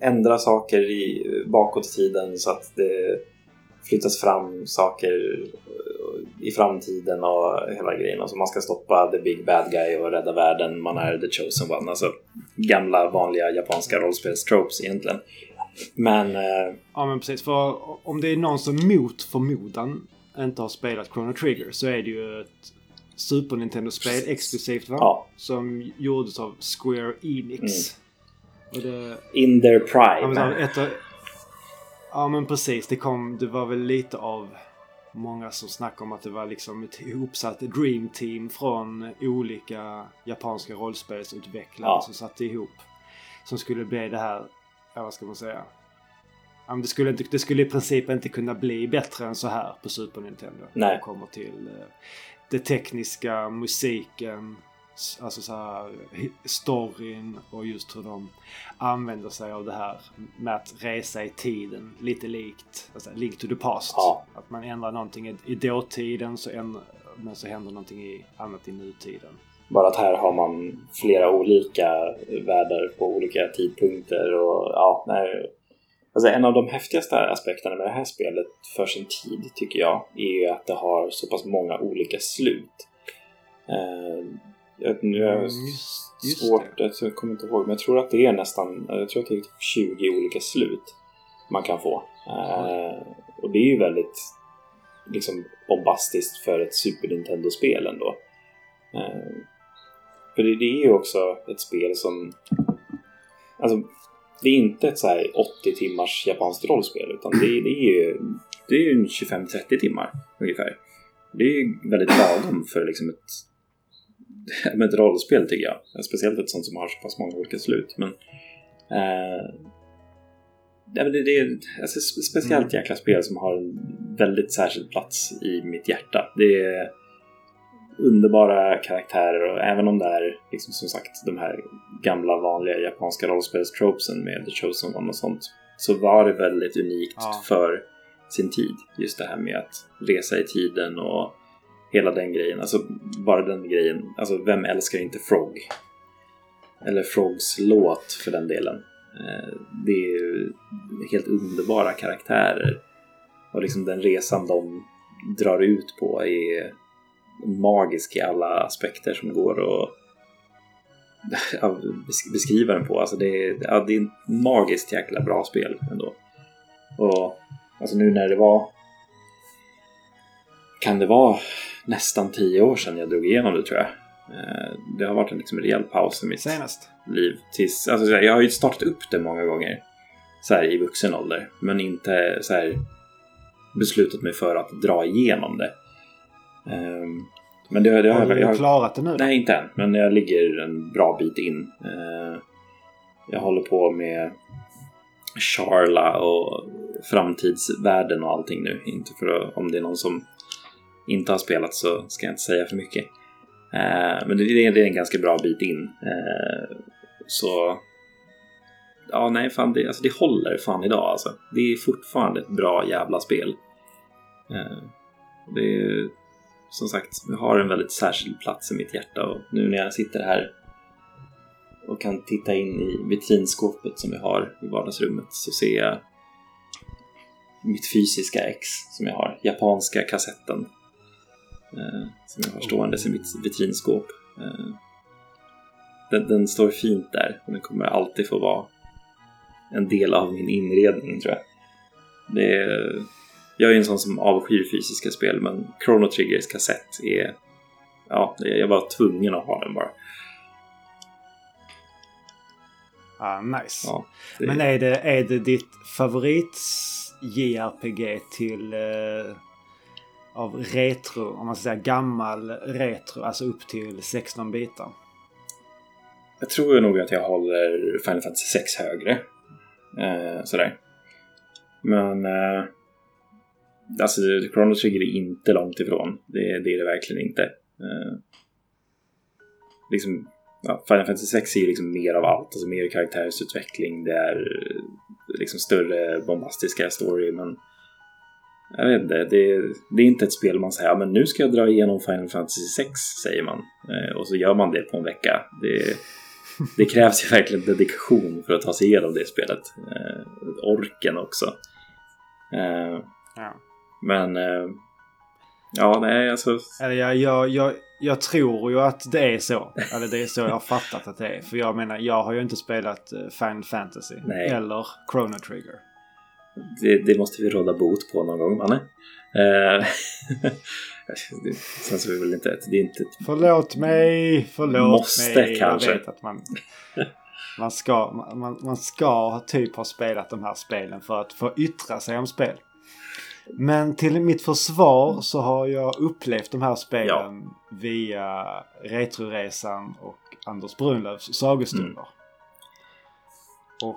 ändra saker i, bakåt i tiden så att det flyttas fram saker i framtiden och hela grejen. Alltså man ska stoppa the big bad guy och rädda världen. Man är the chosen one. Alltså gamla vanliga japanska rollspelstropes egentligen. Men eh, Ja men precis, för om det är någon som mot förmodan inte har spelat Chrono Trigger så är det ju ett Super Nintendo-spel exklusivt va? ja, Som gjordes av Square Enix. Och det, in their ja, prime. ett, av- ja men precis, det kom, det var väl lite av många som snackade om att det var liksom ett ihopsatt Dream Team från olika japanska rollspelsutvecklare Ja. som satte ihop. Som skulle bli det här, ja vad ska man säga? Ja, det, skulle inte, det skulle i princip inte kunna bli bättre än så här på Super Nintendo. Nej. När det kommer till eh, det tekniska, musiken, alltså så här, storyn och just hur de använder sig av det här med att resa i tiden. Lite likt alltså, Link to the Past. Ja. Att man ändrar någonting i, i dåtiden så ändrar, men så händer någonting i, annat i nutiden. Bara att här har man flera olika världar på olika tidpunkter och ja, nej. Alltså en av de häftigaste aspekterna med det här spelet för sin tid tycker jag är ju att det har så pass många olika slut. Jag, nu Mm, just- just svårt, det. jag kommer inte ihåg, men jag tror att det är nästan, jag tror att det är typ 20 olika slut man kan få. Eh, och det är ju väldigt liksom bombastiskt för ett Super Nintendo-spel ändå. Eh, för det, det är ju också ett spel som... Alltså, det är inte ett så här 80 timmars japanskt rollspel utan det, det är ju det är ju 25-30 timmar ungefär. Det är ju väldigt lagom för liksom ett, med ett rollspel tycker jag. Speciellt ett sånt som har så pass många olika slut. Men, eh, det, det är alltså, ett speciellt jäkla spel som har en väldigt särskild plats i mitt hjärta. Det är underbara karaktärer och även om det är liksom som sagt de här gamla vanliga japanska rollspelstropesen med The Chosen One och sånt så var det väldigt unikt Ja. för sin tid. Just det här med att resa i tiden och hela den grejen. Alltså bara den grejen. Alltså vem älskar inte Frog? Eller Frogs låt för den delen. Eh, det är ju helt underbara karaktärer. Och liksom den resan de drar ut på är magisk i alla aspekter som går att beskriva den på. Alltså det, är, ja, det är ett magiskt jäkla bra spel ändå. Och alltså nu när det var... Kan det vara nästan tio år sedan jag drog igenom det tror jag. Eh, Det har varit en liksom rejäl paus i mitt Senast. liv. Tills, alltså, jag har ju startat upp det många gånger så här, i vuxen ålder. Men inte så här, beslutat mig för att dra igenom det. Ehm, men det, det har Har jag, du jag har, klarat det nu? Nej, inte än. Men jag ligger en bra bit in. Eh, jag håller på med Charla och framtidsvärlden och allting nu. Inte för att, om det är någon som inte har spelat så ska jag inte säga för mycket. Eh, men det är, det är en ganska bra bit in. Eh, så... Ja, nej, fan, det, alltså, det håller fan idag alltså. Det är fortfarande ett bra jävla spel. Eh, det är som sagt, jag har en väldigt särskild plats i mitt hjärta och nu när jag sitter här och kan titta in i vitrinskåpet som jag har i vardagsrummet så ser jag mitt fysiska ex som jag har, japanska kassetten som jag har ståendes i mitt vitrinskåp. Eh, den, den står fint där och den kommer alltid få vara en del av min inredning tror jag. Det är, jag är en sån som avskyr fysiska spel men Chrono Triggers kassett är... Ja, jag var tvungen att ha den bara. Ah, nice. Ja, det, Men är det, är det ditt favorit JRPG till eh, av retro, om man ska säga gammal retro, alltså upp till 16 bitar? Jag tror nog att jag håller Final Fantasy 6 högre. Eh, sådär. Men... Eh, alltså, Chrono Trigger är inte långt ifrån. Det, det är det verkligen inte. Eh, liksom, ja, Final Fantasy 6 är ju liksom mer av allt. Alltså mer karaktärsutveckling. Det är eh, liksom större bombastiska story. Men jag vet inte. Det, det är inte ett spel man säger men nu ska jag dra igenom Final Fantasy 6, säger man. Eh, och så gör man det på en vecka. Det, det krävs ju verkligen dedikation för att ta sig igenom det spelet. Eh, orken också. Eh, Ja. men ja, nej, alltså. Eller jag, jag, jag, jag tror ju att det är så. Eller det är så jag har fattat att det är. För jag menar, jag har ju inte spelat Final Fantasy. Nej. Eller Chrono Trigger. Det, det måste vi råda bot på någon gång, Manne. Eh, det känns väl inte ett, det är inte ett, Förlåt mig, förlåt Måste mig. kanske. Jag vet att man, man, ska, man, man ska typ ha spelat de här spelen för att få yttra sig om spel. Men till mitt försvar så har jag upplevt de här spelen via Retroresan och Anders Brunlövs sagostunder. Mm. Och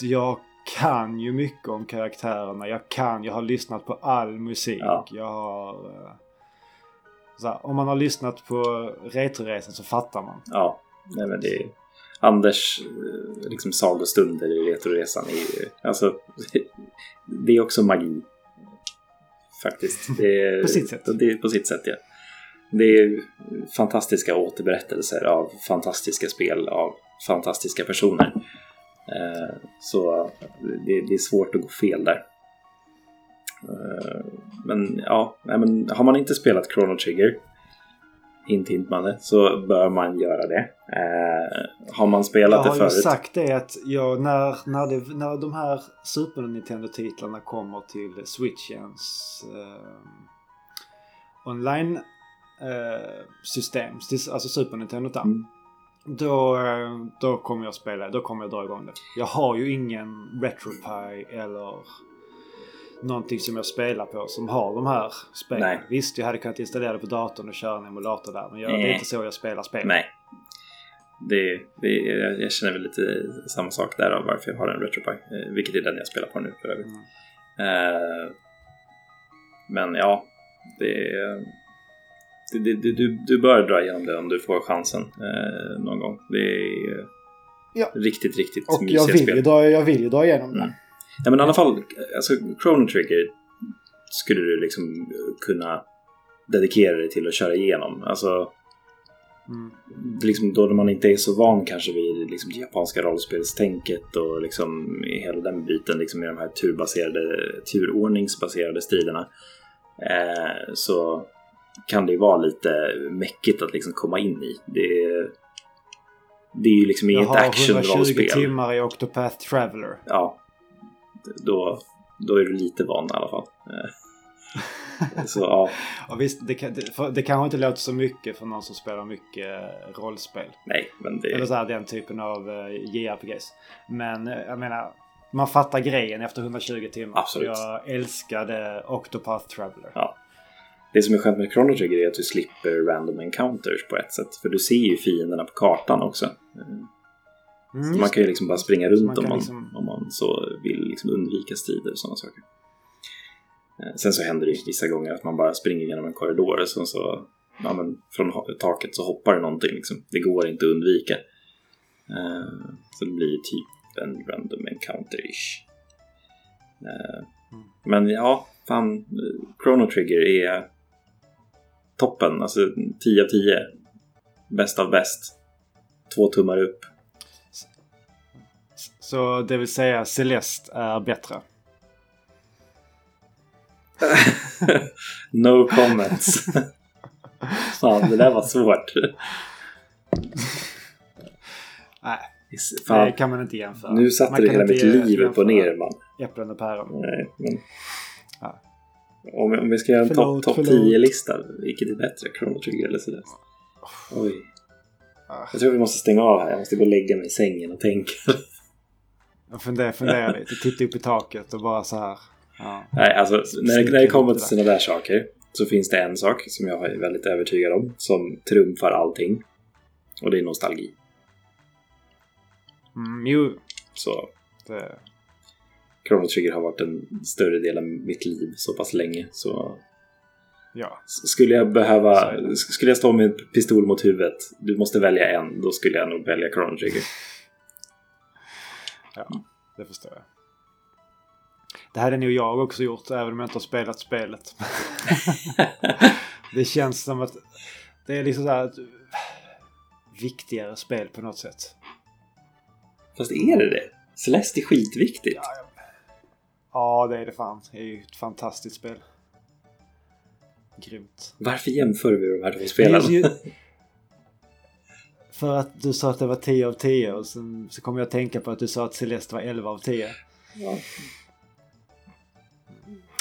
jag kan ju mycket om karaktärerna. Jag kan, jag har lyssnat på all musik. Ja. Jag har... eh, här, om man har lyssnat på Retroresan så fattar man. ja, nej men det är, Anders eh, liksom sagostunder i Retroresan är ju, alltså, det är också magi. Faktiskt. Är, På sitt sätt. Det är på sitt sätt, ja. Det är fantastiska återberättelser av fantastiska spel av fantastiska personer. Eh, Så det, är svårt att gå fel där. Eh, Men ja, men har man inte spelat Chrono Trigger, hint hint manne, så bör man göra det. Eh, Har man Jag spelat det har ju förut? sagt det att jag, när, när, det, när de här Super Nintendo-titlarna kommer till Switchens eh, online eh, system, alltså Super Nintendo. Mm. Då, då kommer jag spela, då kommer jag dra igång det. Jag har ju ingen RetroPie eller någonting som jag spelar på som har de här spelen. Nej. Visst, jag hade kunnat installera det på datorn och köra en emulator där. Men jag, det är inte så jag spelar spel. Nej. Det, det, jag, känner väl lite samma sak där av varför jag har en RetroPie. Eh, vilket är den jag spelar på nu för övrigt. Mm. Eh, men ja, det, det, det, det, du, du bör dra igenom det om du får chansen eh, någon gång. Det är Ja. riktigt, riktigt Och jag vill, spel. dra, jag vill ju dra igenom det. Mm. Ja, men i alla fall, alltså Chrono Trigger skulle du liksom kunna dedikera dig till att köra igenom. Alltså, Mm. liksom då man inte är så van kanske vid liksom, det japanska rollspelstänket och liksom i hela den biten liksom, i de här turbaserade, turordningsbaserade striderna eh, så kan det vara lite mäckigt att liksom komma in i. Det, det är ju liksom Jag inget har 120 actionrollspel. timmar i Octopath Traveler. Ja. Då, då är du lite van i alla fall. Eh, Så ja, Och visst, det, kan, det, det kanske inte låter så mycket för någon som spelar mycket eh, rollspel. nej, men det... Eller så här, den typen av uh, JRPGs. Men eh, jag menar, man fattar grejen efter 120 timmar. Absolut. Jag älskade Octopath Traveler. Ja. Det som är skönt med Chrono Trigger är att du slipper random encounters på ett sätt. För du ser ju fienderna på kartan också. Mm, Man kan ju liksom bara springa runt man om, man, liksom- om man så vill liksom undvika strider och sådana saker. Eh, Sen så händer det ju vissa gånger att man bara springer genom en korridor och sen så ja, men från taket så hoppar det någonting. Liksom. Det går inte att undvika. Eh, Så det blir typ en random encounter-ish. Eh, Mm. Men ja, fan. Chrono Trigger är toppen. Alltså 10 av 10. Bäst av bäst. Två tummar upp. Så det vill säga Celeste är bättre. no comments. Fan, det där var svårt. Nej, Fan, det kan man inte jämföra. nu satte Man du hela mitt liv upp och ner man. Äpplen och päron. Nej, men... Ja. Om, om vi ska göra en topp top förlåt. 10-lista, vilket är bättre? Chrono Trigger eller Celeste? Oj. Ah. Jag tror vi måste stänga av här. Jag måste gå och lägga mig i sängen och tänka. Jag funderar, funderar lite. Titta upp i taket och bara så här. Ja. Nej, alltså när, när det kommer till sådana där saker så finns det en sak som jag är väldigt övertygad om som trumfar allting. Och det är nostalgi. Mm, jo, Så det, Chrono Trigger har varit en större del av mitt liv så pass länge. Så ja. skulle jag behöva, skulle jag stå med en pistol mot huvudet, du måste välja en, då skulle jag nog välja Chrono Trigger. Ja, det förstår jag. Det hade nog jag också gjort även om jag inte har spelat spelet. det känns som att det är liksom så här ett viktigare spel på något sätt. Fast är det det? Celeste är skitviktigt. Ja, ja. ja, det är det fan. Det är ju ett fantastiskt spel. Grymt. Varför jämför vi de här två spelen? just ju- För att du sa att det var 10 av 10 och sen så kom jag att tänka på att du sa att Celeste var 11 av 10. Ja.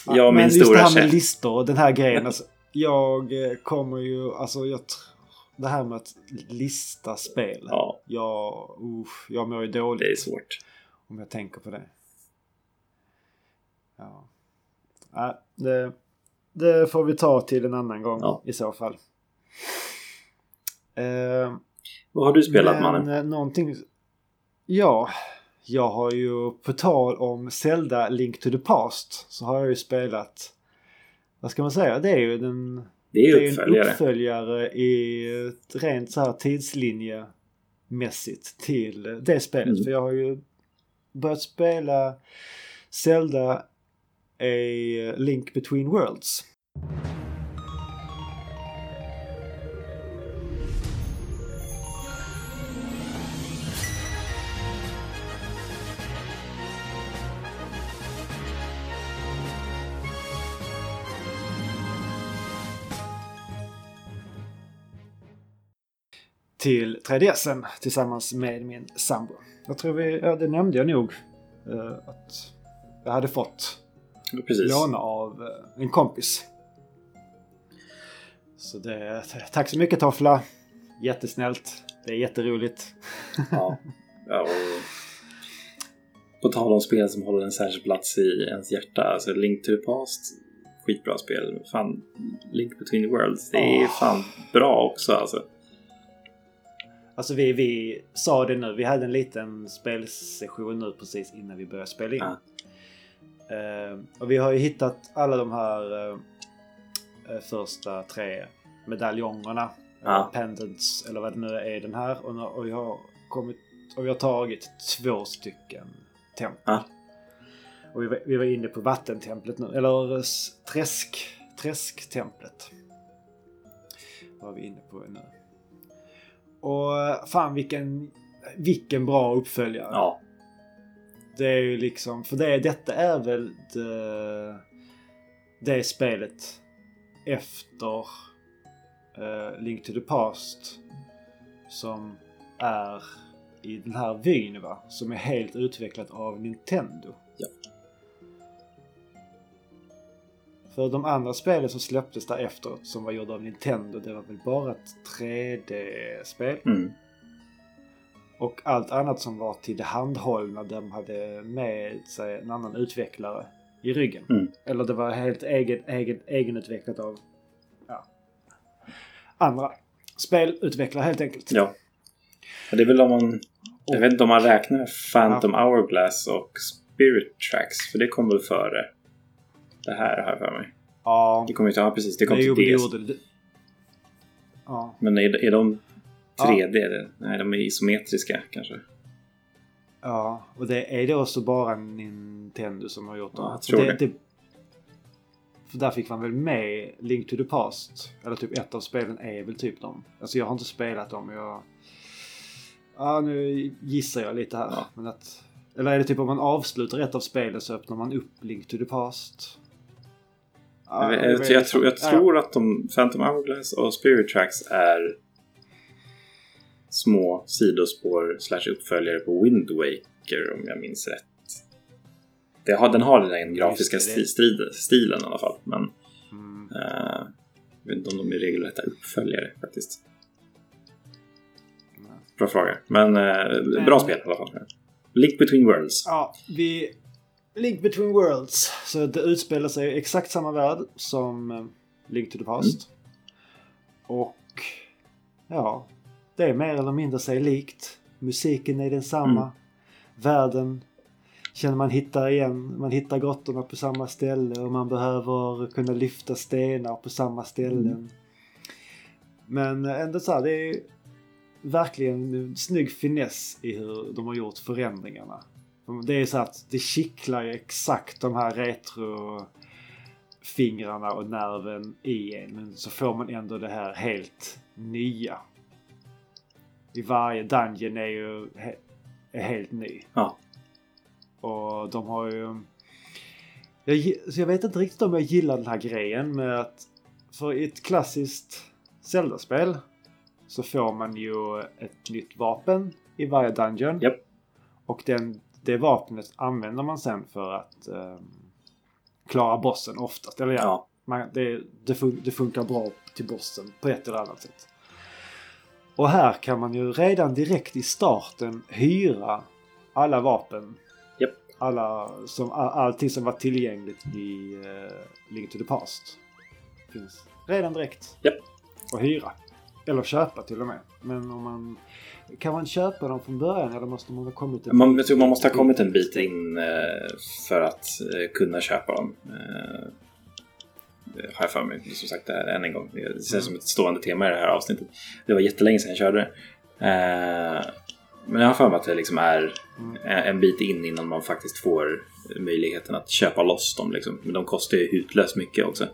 Ja, min men just stora det här med käft. listor och den här grejen. Alltså, jag eh, kommer ju, alltså jag tr- Det här med att lista spel. Ja, Jag, usch, jag mår ju dåligt det är svårt. om jag tänker på det. Ja. Nej, det, det får vi ta till en annan gång Ja. i så fall. Eh, Vad har du spelat men, mannen? eh, någonting... Ja, jag har ju på tal om Zelda Link to the Past så har jag ju spelat... Vad ska man säga? Det är ju den... Det är Det är en uppföljare. uppföljare i ett rent så här tidslinjemässigt till det spelet. Mm. För jag har ju börjat spela Zelda A eh, Link Between Worlds. till 3DSen tillsammans med min sambo. Jag tror vi, ja det nämnde jag nog eh, att jag hade fått Precis. låna av eh, en kompis. Så det, tack så mycket Toffla. Jättesnällt. Det är jätteroligt. Ja. ja och... På tal om spel som håller en särskild plats i ens hjärta. Alltså Link to the Past. Skitbra spel. Fan, Link Between the Worlds. Det är Åh. fan bra också alltså. Alltså vi, vi sa det nu. Vi hade en liten spelsession nu precis innan vi började spela in. Ja. Eh, och vi har ju hittat alla de här eh, eh, första tre medaljongerna. Ja. Eller pendants eller vad det nu är den här. Och, och, vi har kommit, och vi har tagit två stycken tempel. Ja. Och vi var, vi var inne på vattentemplet nu. Eller träsk, träsktemplet. Var vi inne på nu. Och fan vilken, vilken bra uppföljare. Ja. Det är ju liksom, för det, detta är väl det, det spelet efter eh, Link to the Past som är i den här vyn va? Som är helt utvecklat av Nintendo. Ja. För de andra spelen som släpptes därefter som var gjorda av Nintendo det var väl bara ett 3D-spel. Mm. Och allt annat som var till det handhållna de hade med sig en annan utvecklare i ryggen. Mm. Eller det var helt egen, egen, egenutvecklat av ja, andra spelutvecklare helt enkelt. Ja. Det är väl om man... Jag vet inte om man räknar Phantom Hourglass och Spirit Tracks. För det kom väl före det här, har jag för mig. Ja, Det kom ju till... Ja, precis. Det kom det till det gjorde det. Ja, Men är, är de Ja. 3D? eller? Nej, de är isometriska kanske. ja, och det är det också bara Nintendo som har gjort dem. Ja, jag tror det. För där fick man väl med Link to the Past. Eller typ ett av spelen är väl typ dem. Alltså jag har inte spelat dem. Jag... Ja, nu gissar jag lite här. Ja. Men att... Eller är det typ om man avslutar ett av spelen så öppnar man upp Link to the Past? Ja, jag, det jag, vet jag, tror, jag Ja, ja. tror att de Phantom Hourglass och Spirit Tracks är små sidospår slash uppföljare på Wind Waker om jag minns rätt. Det har, den har den grafiska Just det, det- sti- strid- stilen i alla fall. Men Mm. eh, jag vet inte om de är regelrätta uppföljare faktiskt. Bra fråga. Men eh, bra spel i alla fall. Link Between Worlds. Ja, vi... Link Between Worlds. Så det utspelar sig i exakt samma värld som eh, Link to the Past. Och... Ja. Det är mer eller mindre sig likt. Musiken är densamma. Mm. Världen känner man hittar igen. Man hittar grottorna på samma ställe och man behöver kunna lyfta stenar på samma ställen. Mm. Men ändå så här, det är verkligen en snygg finess i hur de har gjort förändringarna. Det är så att det kittlar ju exakt de här retro fingrarna och nerven i en. Men så får man ändå det här helt nya. I varje dungeon är ju he- är helt ny. Ja. Och de har ju... Jag, så jag vet inte riktigt om jag gillar den här grejen med att för i ett klassiskt Zelda-spel så får man ju ett nytt vapen i varje dungeon. Japp. Och den, det vapnet använder man sen för att ehm, klara bossen oftast. Eller ja, Ja. man, det, det, fun- det funkar bra till bossen på ett eller annat sätt. Och här kan man ju redan direkt i starten hyra alla vapen. Japp. Alla som, all, allting som var tillgängligt i uh, Link to the Past. Finns redan direkt. Japp. Och hyra. Eller köpa till och med. Men om man... Kan man köpa dem från början eller måste man ha kommit en Man, tror man måste ha kommit en bit in eh, för att eh, kunna köpa dem. Har jag för mig. Som sagt, det här än en gång. Det känns Mm. som ett stående tema i det här avsnittet. Det var jättelänge sedan jag körde det. Eh, men jag har för mig att det liksom är Mm. en bit in innan man faktiskt får möjligheten att köpa loss dem. Liksom. Men de kostar ju hutlöst mycket också.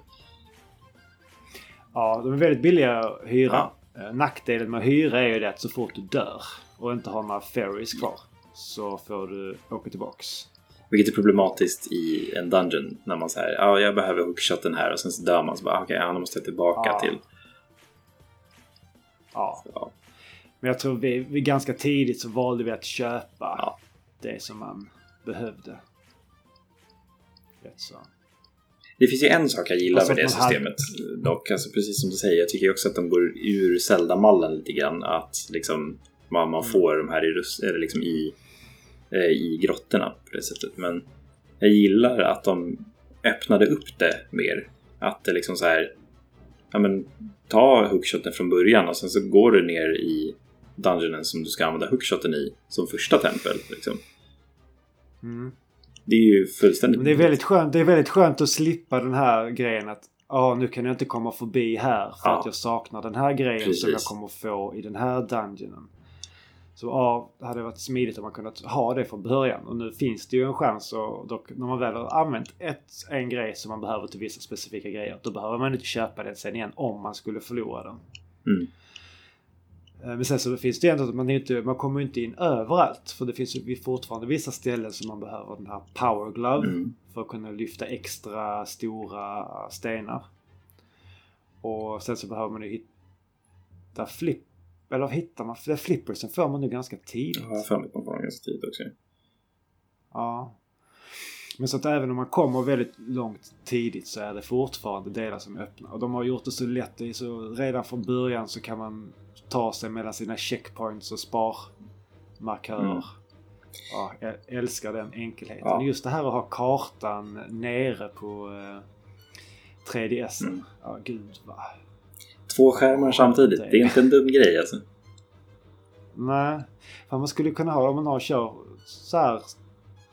Ja, de är väldigt billiga att hyra. Eh, Nackdelen med att hyra är ju det att så fort du dör och inte har några ferries kvar så får du åka tillbaks. Vilket är problematiskt i en dungeon. När man säger ja jag behöver hookshoten här och sen så dör man. Så bara okej, ja, då måste jag tillbaka Ja. till. Ja, Ja. men jag tror vi, vi ganska tidigt så valde vi att köpa Ja. det som man behövde. Rätt så. Det finns ju en sak jag gillar Alltså med det man hade- systemet. Dock, alltså, precis som du säger, jag tycker också att de går ur Zelda-mallen lite grann. Att liksom, man, man Mm. får de här i, eller liksom i, i grottorna på det sättet. Men jag gillar att de öppnade upp det mer. Att det liksom så här, ja men ta hookshoten från början och sen så går du ner i dungeonen som du ska använda hookshoten i som första tempel. Liksom. Mm. Det är ju fullständigt... Men det är väldigt skönt, det är väldigt skönt att slippa den här grejen att Ja, nu kan jag inte komma förbi här för Ja. att jag saknar den här grejen som Precis. jag kommer få i den här dungeonen. Så ja, det hade varit smidigt om man kunnat ha det från början. Och nu finns det ju en chans och dock när man väl har använt ett, en grej som man behöver till vissa specifika grejer. Då behöver man inte köpa den sen igen om man skulle förlora den. Mm. Eh, Men sen så finns det ju ändå att man, inte, man kommer inte in överallt. För det finns ju fortfarande vissa ställen som man behöver den här power glove. Mm. För att kunna lyfta extra stora stenar. Och sen så behöver man ju hitta flip... Eller hittar man? För flippersen får man nu ganska tidigt. Ja, för mig att man får ganska tidigt också. Ja. Men så att även om man kommer väldigt långt tidigt så är det fortfarande delar som är öppna. Och de har gjort det så lätt. Det så, redan från början så kan man ta sig mellan sina checkpoints och sparmarkörer. Mm. Ja, jag älskar den enkelheten. Ja. Just det här att ha kartan nere på eh, 3DS. Mm. Ja, gud vad... Två skärmar samtidigt. Det är inte en dum grej alltså. Nej, för man skulle kunna ha om man har kör så här.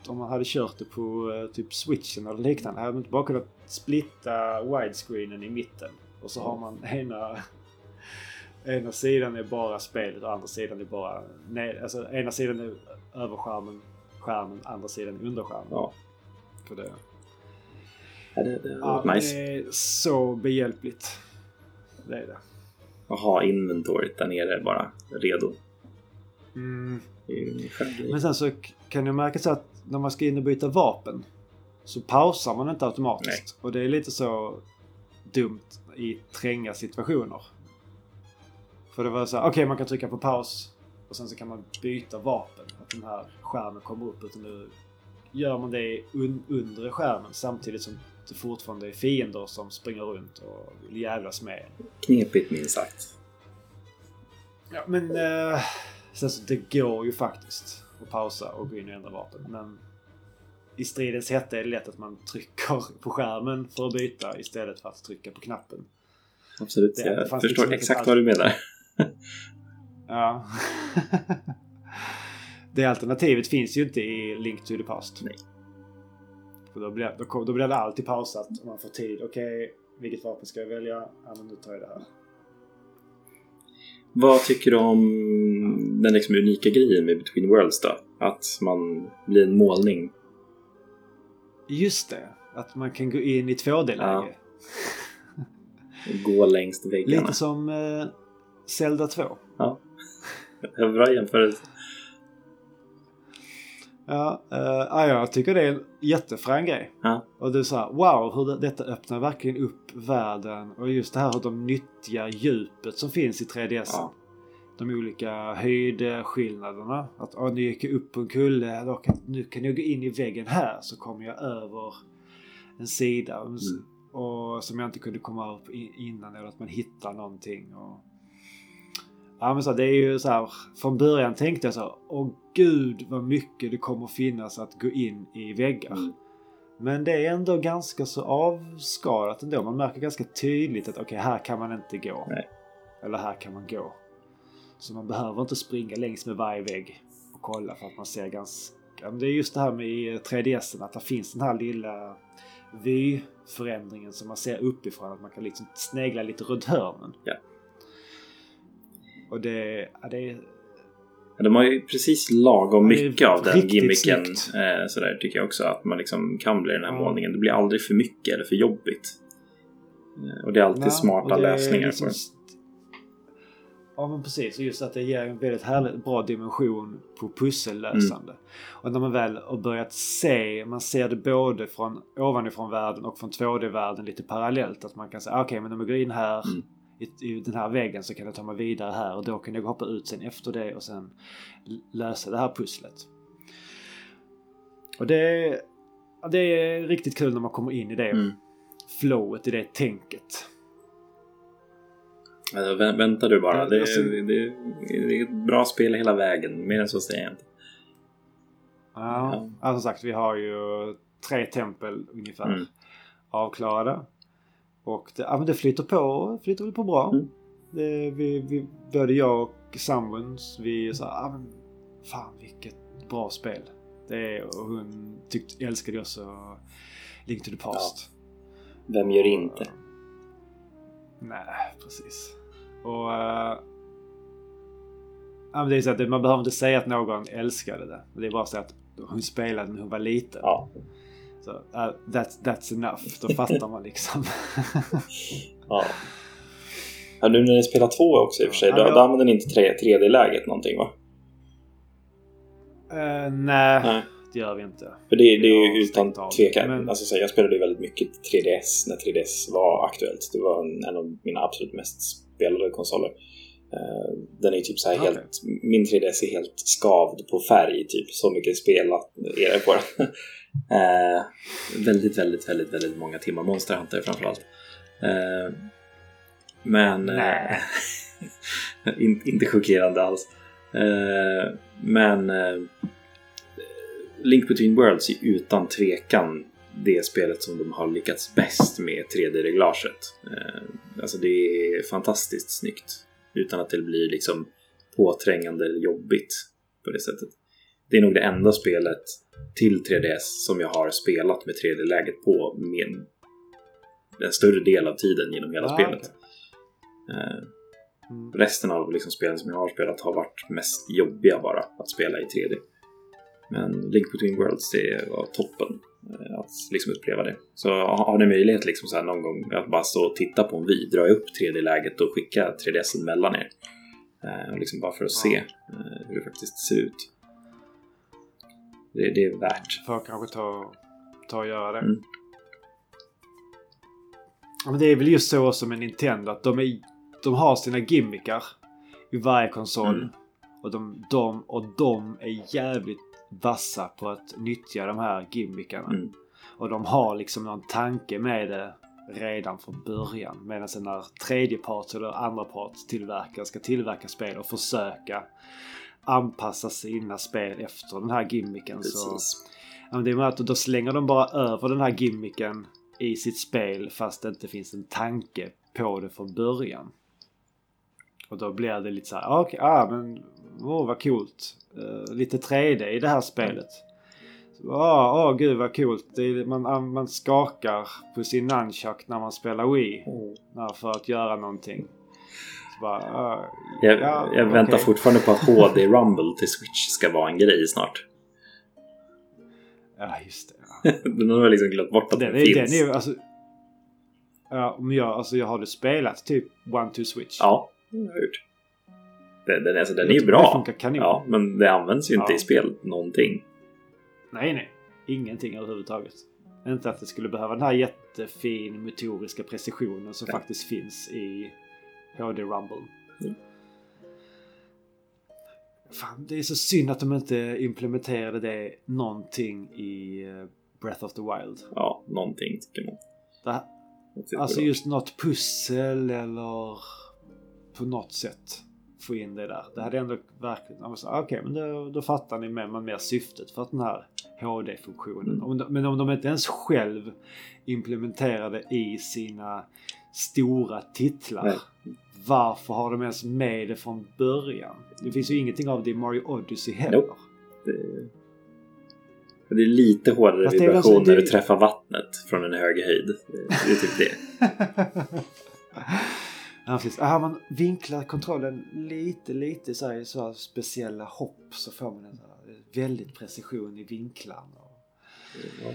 Om man hade kört det på eh, typ switchen eller liknande. Hade man inte bara kunnat splitta widescreenen i mitten. Och så har man ena, ena sidan är bara spelet och andra sidan är bara... Nej, alltså ena sidan är överskärmen, skärmen, andra sidan är underskärmen. Ja, För det. ja det, det Ja, nice. det är så behjälpligt. Det är det. Att ha inventoriet där nere bara redo. Mm. Men sen så kan det märkas att när man ska in och byta vapen så pausar man inte automatiskt. Och det är lite så dumt i tränga situationer. För det var så här, okej man kan trycka på paus och sen så kan man byta vapen. Att den här skärmen kommer upp. Utan nu gör man det un undre skärmen samtidigt som det fortfarande är fiender som springer runt och vill jävlas med. Knepigt minst sagt. Ja, men eh, sen så det går ju faktiskt att pausa och gå in och ändra vapen. Men i stridens hetta är det lätt att man trycker på skärmen för att byta istället för att trycka på knappen. Absolut. Det- det Jag förstår liksom inte exakt vad du menar. Ja. det alternativet finns ju inte i Link to the Past. Nej. För då blir, då, då blir det alltid pausat om man får tid. Okej, vilket vapen ska jag välja? Ja, men nu tar jag det här. Vad tycker du om den liksom unika grejen med Between Worlds då? Att man blir en målning. Just det, att man kan gå in i 2D-läge. och gå längs väggarna. Lite som eh, Zelda 2. Ja. Bra jämförelse. Ja, ja, jag tycker det är en jättefrän grej. Ja. Och det är så här, wow, hur det, detta öppnar verkligen upp världen. Och just det här hur de nyttjar djupet som finns i 3DS. Ja. De olika höjdskillnaderna. Att oh, nu gick jag upp på en kulle, då kan, nu kan jag gå in i väggen här så kommer jag över en sida. Mm. Och som jag inte kunde komma upp innan. Eller att man hittar någonting. Och, Ja men så det är ju så här. Från början tänkte jag så Åh gud vad mycket det kommer finnas att gå in i väggar. Mm. Men det är ändå ganska så avskalat ändå. Man märker ganska tydligt att okej här kan man inte gå. Nej. Eller här kan man gå. Så man behöver inte springa längs med varje vägg och kolla för att man ser ganska... Det är just det här med i 3DS att det finns den här lilla vyförändringen som man ser uppifrån. Att man kan liksom snegla lite runt hörnen. Ja. Och det, ja, det är Ja, De har ju precis lagom mycket av den gimmicken. Eh, sådär tycker jag också. Att man liksom kan bli den här Ja. målningen. Det blir aldrig för mycket eller för jobbigt. Eh, och det är alltid Ja, smarta lösningar liksom på det. st- Ja men precis, och just att det ger en väldigt härlig, bra dimension på pussellösande. Mm. Och när man väl har börjat se, man ser det både från ovanifrån världen och från 2D-världen lite parallellt. Att man kan säga okej men om jag går in här Mm. I, i den här väggen så kan jag ta mig vidare här och då kan jag hoppa ut sen efter det och sen lösa det här pusslet. Och det, det är riktigt kul när man kommer in i det Mm. flowet, i det tänket. Alltså, vä- vänta du bara. Ja, Det, alltså- det, det, det är ett bra spel hela vägen. Mer än så säger jag inte. Ja, Ja. som sagt vi har ju tre tempel ungefär Mm. avklarade. Och det, ja, men det flyter på, flyter väl på bra. Mm. Det, vi, vi, både jag och sambon, vi sa ah, men fan vilket bra spel. Det är, och hon tyckte, älskade också Link to the Past. Vem gör inte? Nej, precis. Och... eh, ja, men det är så att man behöver inte säga att någon älskade det. Det är bara så att hon spelade när hon var liten. Ja. Så, uh, that's, that's enough. Då fattar man liksom. ja. Ja, nu när ni spelar två också i och för sig. Ja, Då, jag- då använder ni inte 3, 3D-läget någonting va? Eh, nej, Nej. det gör vi inte. För det, det är ju utan tvekan. Men- Alltså, jag spelade ju väldigt mycket 3DS när 3DS var aktuellt. Det var en, en av mina absolut mest spelade konsoler. Eh, den är typ så Okej. helt... Min 3DS är helt skavd på färg, typ. Så mycket spelat är det på den. Eh, väldigt, väldigt, väldigt, väldigt många timmar Monster Hunter framförallt. Eh, men... eh, in, inte chockerande alls. Eh, men eh, Link Between Worlds är utan tvekan det spelet som de har lyckats bäst med 3D-reglaget. Eh, alltså det är fantastiskt snyggt. Utan att det blir liksom påträngande eller jobbigt på det sättet. Det är nog det enda spelet till 3DS som jag har spelat med 3D-läget på med en större del av tiden genom hela Ah, spelet. okej. Eh, Mm. resten av liksom spelen som jag har spelat har varit mest jobbiga bara att spela i 3D. Men Link Between Worlds, det var toppen att liksom uppleva det. Så har ni möjlighet liksom så här någon gång att bara stå och titta på en video, dra upp 3D-läget och skicka 3DS mellan er. Eh, och liksom bara för att se eh, hur det faktiskt ser ut. Det, det är värt. Får jag kanske ta, ta och göra det. Mm. Ja, men det är väl just så också med Nintendo att de, är, de har sina gimmickar i varje konsol. Mm. Och, de, de, och de är jävligt vassa på att nyttja de här gimmickarna. Mm. Och de har liksom någon tanke med det redan från början. Medan när tredjepart eller andra tillverkare ska tillverka spel och försöka anpassa sina spel efter den här gimmicken så Precis. Men det är att då slänger de bara över den här gimmicken i sitt spel fast det inte finns en tanke på det från början. Och då blir det lite så här, ah, okej, ah, men åh vad coolt. Eh, lite 3D i det här spelet. Ja, ah, åh gud vad coolt. Det är, man, man skakar på sin nunchuck när man spelar Wii. när- För att göra någonting. Så bara, ah, Jag, ja, jag väntar okej. fortfarande på att HD Rumble till Switch ska vara en grej snart. Ja, just det. Ja. Den har jag liksom glömt bort att Den, den, är, finns. den är alltså... Ja, men jag, alltså jag har du spelat typ One to Switch? Ja, det har jag gjort. Den, den, alltså, den är ju bra. Ja, men det används ju inte Ja. i spel någonting. Nej, nej. Ingenting överhuvudtaget. Inte att det skulle behöva den här jättefin motoriska precisionen som Nej. faktiskt finns i HD Rumble. Mm. Fan, det är så synd att de inte implementerade det någonting i eh, Breath of the Wild. Ja, någonting tycker man. Det, alltså just något pussel eller på något sätt få in det där. Det hade ändå verkligen... så, Okej, men då, då fattar ni med man mer syftet för att den här HD-funktionen. Mm. Men om de inte ens själv implementerar det i sina stora titlar. Nej. Varför har de ens med det från början? Det finns ju ingenting av det i Mario Odyssey heller. Nope. Det, det är lite hårdare Fast är vibration alltså- när det- du träffar vattnet från en hög höjd. Det är typ det. ja, precis. Ah, man vinklar kontrollen lite, lite så här, så här speciella hopp så får man en här, väldigt precision i vinklarna. Ja.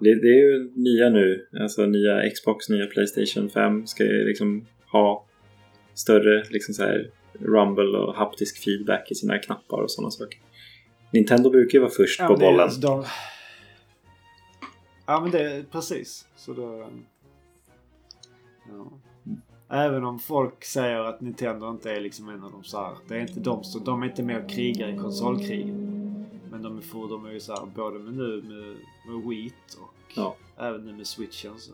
Det, det är ju nya nu. Alltså nya Xbox, nya Playstation 5 ska ju liksom ha större liksom så här rumble och haptisk feedback i sina knappar och sådana saker. Nintendo brukar ju vara först Ja, på bollen. alltså, de... Ja men det är precis. Så då... Ja. Även om folk säger att Nintendo inte är liksom en av de så här. Det är inte de som... De är inte med och krigar i konsolkrigen. Men de är, för, de är ju så här både med nu med, med Wii och Ja. även nu med Switchen så...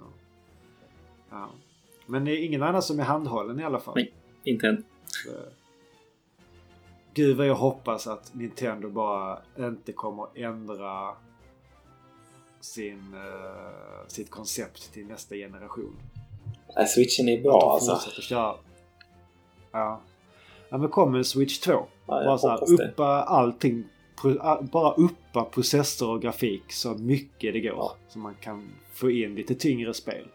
Ja. Men det är ingen annan som är handhållen i alla fall. Nej. Inte än. Så- Gud vad jag hoppas att Nintendo bara inte kommer ändra sin, eh, sitt koncept till nästa generation. Nej, Switchen är att bra de alltså. köra. Ja. ja men kom med Switch 2. Ja, bara så här, hoppas det. uppa allting. a- Bara uppa processor och grafik så mycket det går. Ja. Så man kan få in lite tyngre spel.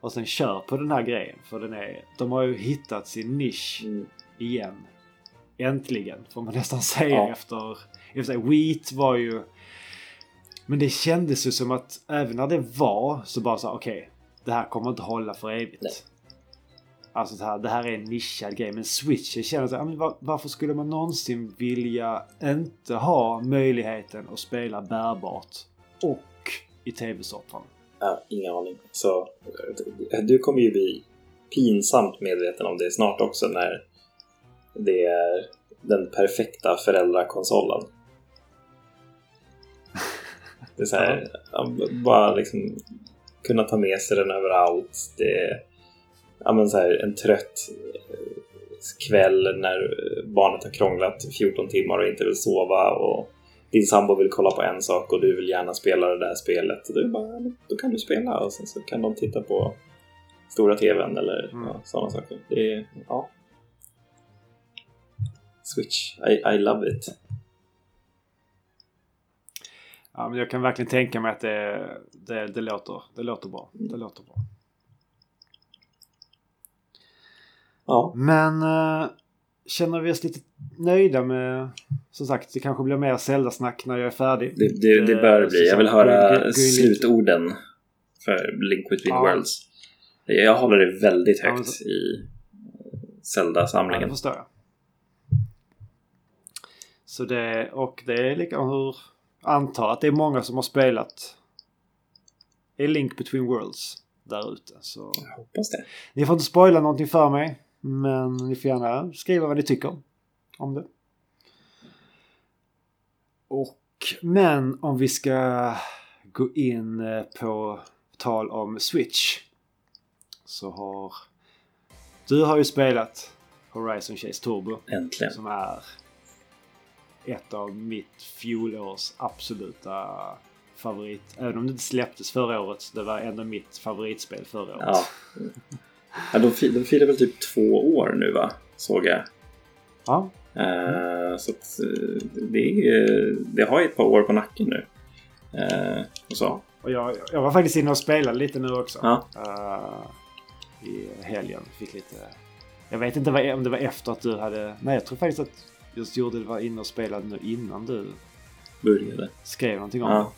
Och sen kör på den här grejen. För den är, de har ju hittat sin nisch Mm. igen. Äntligen, får man nästan säga Ja. efter... efter Wheat var ju... Men det kändes ju som att även när det var så bara så okej, det här kommer inte hålla för evigt. Nej. Alltså det här, det här är en nischad grej. Men Switch, jag känner så här, men var, varför skulle man någonsin vilja inte ha möjligheten att spela bärbart och i tv-soffan? Ja, ingen aning. Så, du kommer ju bli pinsamt medveten om det snart också när det är den perfekta föräldrakonsolen. Det är så här, ja, bara liksom kunna ta med sig den överallt. Det är ja, men så här, en trött eh, kväll när barnet har krånglat 14 timmar och inte vill sova och din sambo vill kolla på en sak och du vill gärna spela det där spelet. Det bara, då kan du spela och sen så kan de titta på stora tvn eller Mm. ja, sådana saker. Det är, ja. Switch, I, I love it. Ja, men jag kan verkligen tänka mig att det, det, det, låter, det låter bra. Det låter bra. Ja, Men eh, känner vi oss lite nöjda med... Som sagt, det kanske blir mer Zelda-snack när jag är färdig. det, det, det bör Eh, bli. Jag vill höra slutorden för Link Between Ja. Worlds. Jag håller det väldigt Ja, högt så- i Ja, det Zelda-samlingen. förstår jag. Så det, och det är likadant hur... Antar att det är många som har spelat i Link Between Worlds där ute. Så Jag hoppas det. ni får inte spoila någonting för mig. Men ni får gärna skriva vad ni tycker om det. Och men om vi ska gå in eh, på tal om Switch. Så har du har ju spelat Horizon Chase Turbo Äntligen. som är ett av mitt fjolårs absoluta favorit. Även om det inte släpptes förra året. så Det var ändå mitt favoritspel förra året. Ja. ja de, de firar väl typ två år nu va? Såg jag. Ja, Eh, så att, eh, det, är, det har ju ett par år på nacken nu. Eh, och så. och jag, jag var faktiskt inne och spelade lite nu också. Ja. Eh, I helgen. Fick lite... Jag vet inte om det var efter att du hade... Nej, jag tror faktiskt att just gjorde det var inne och spelade nu innan du Började. skrev någonting om Ja.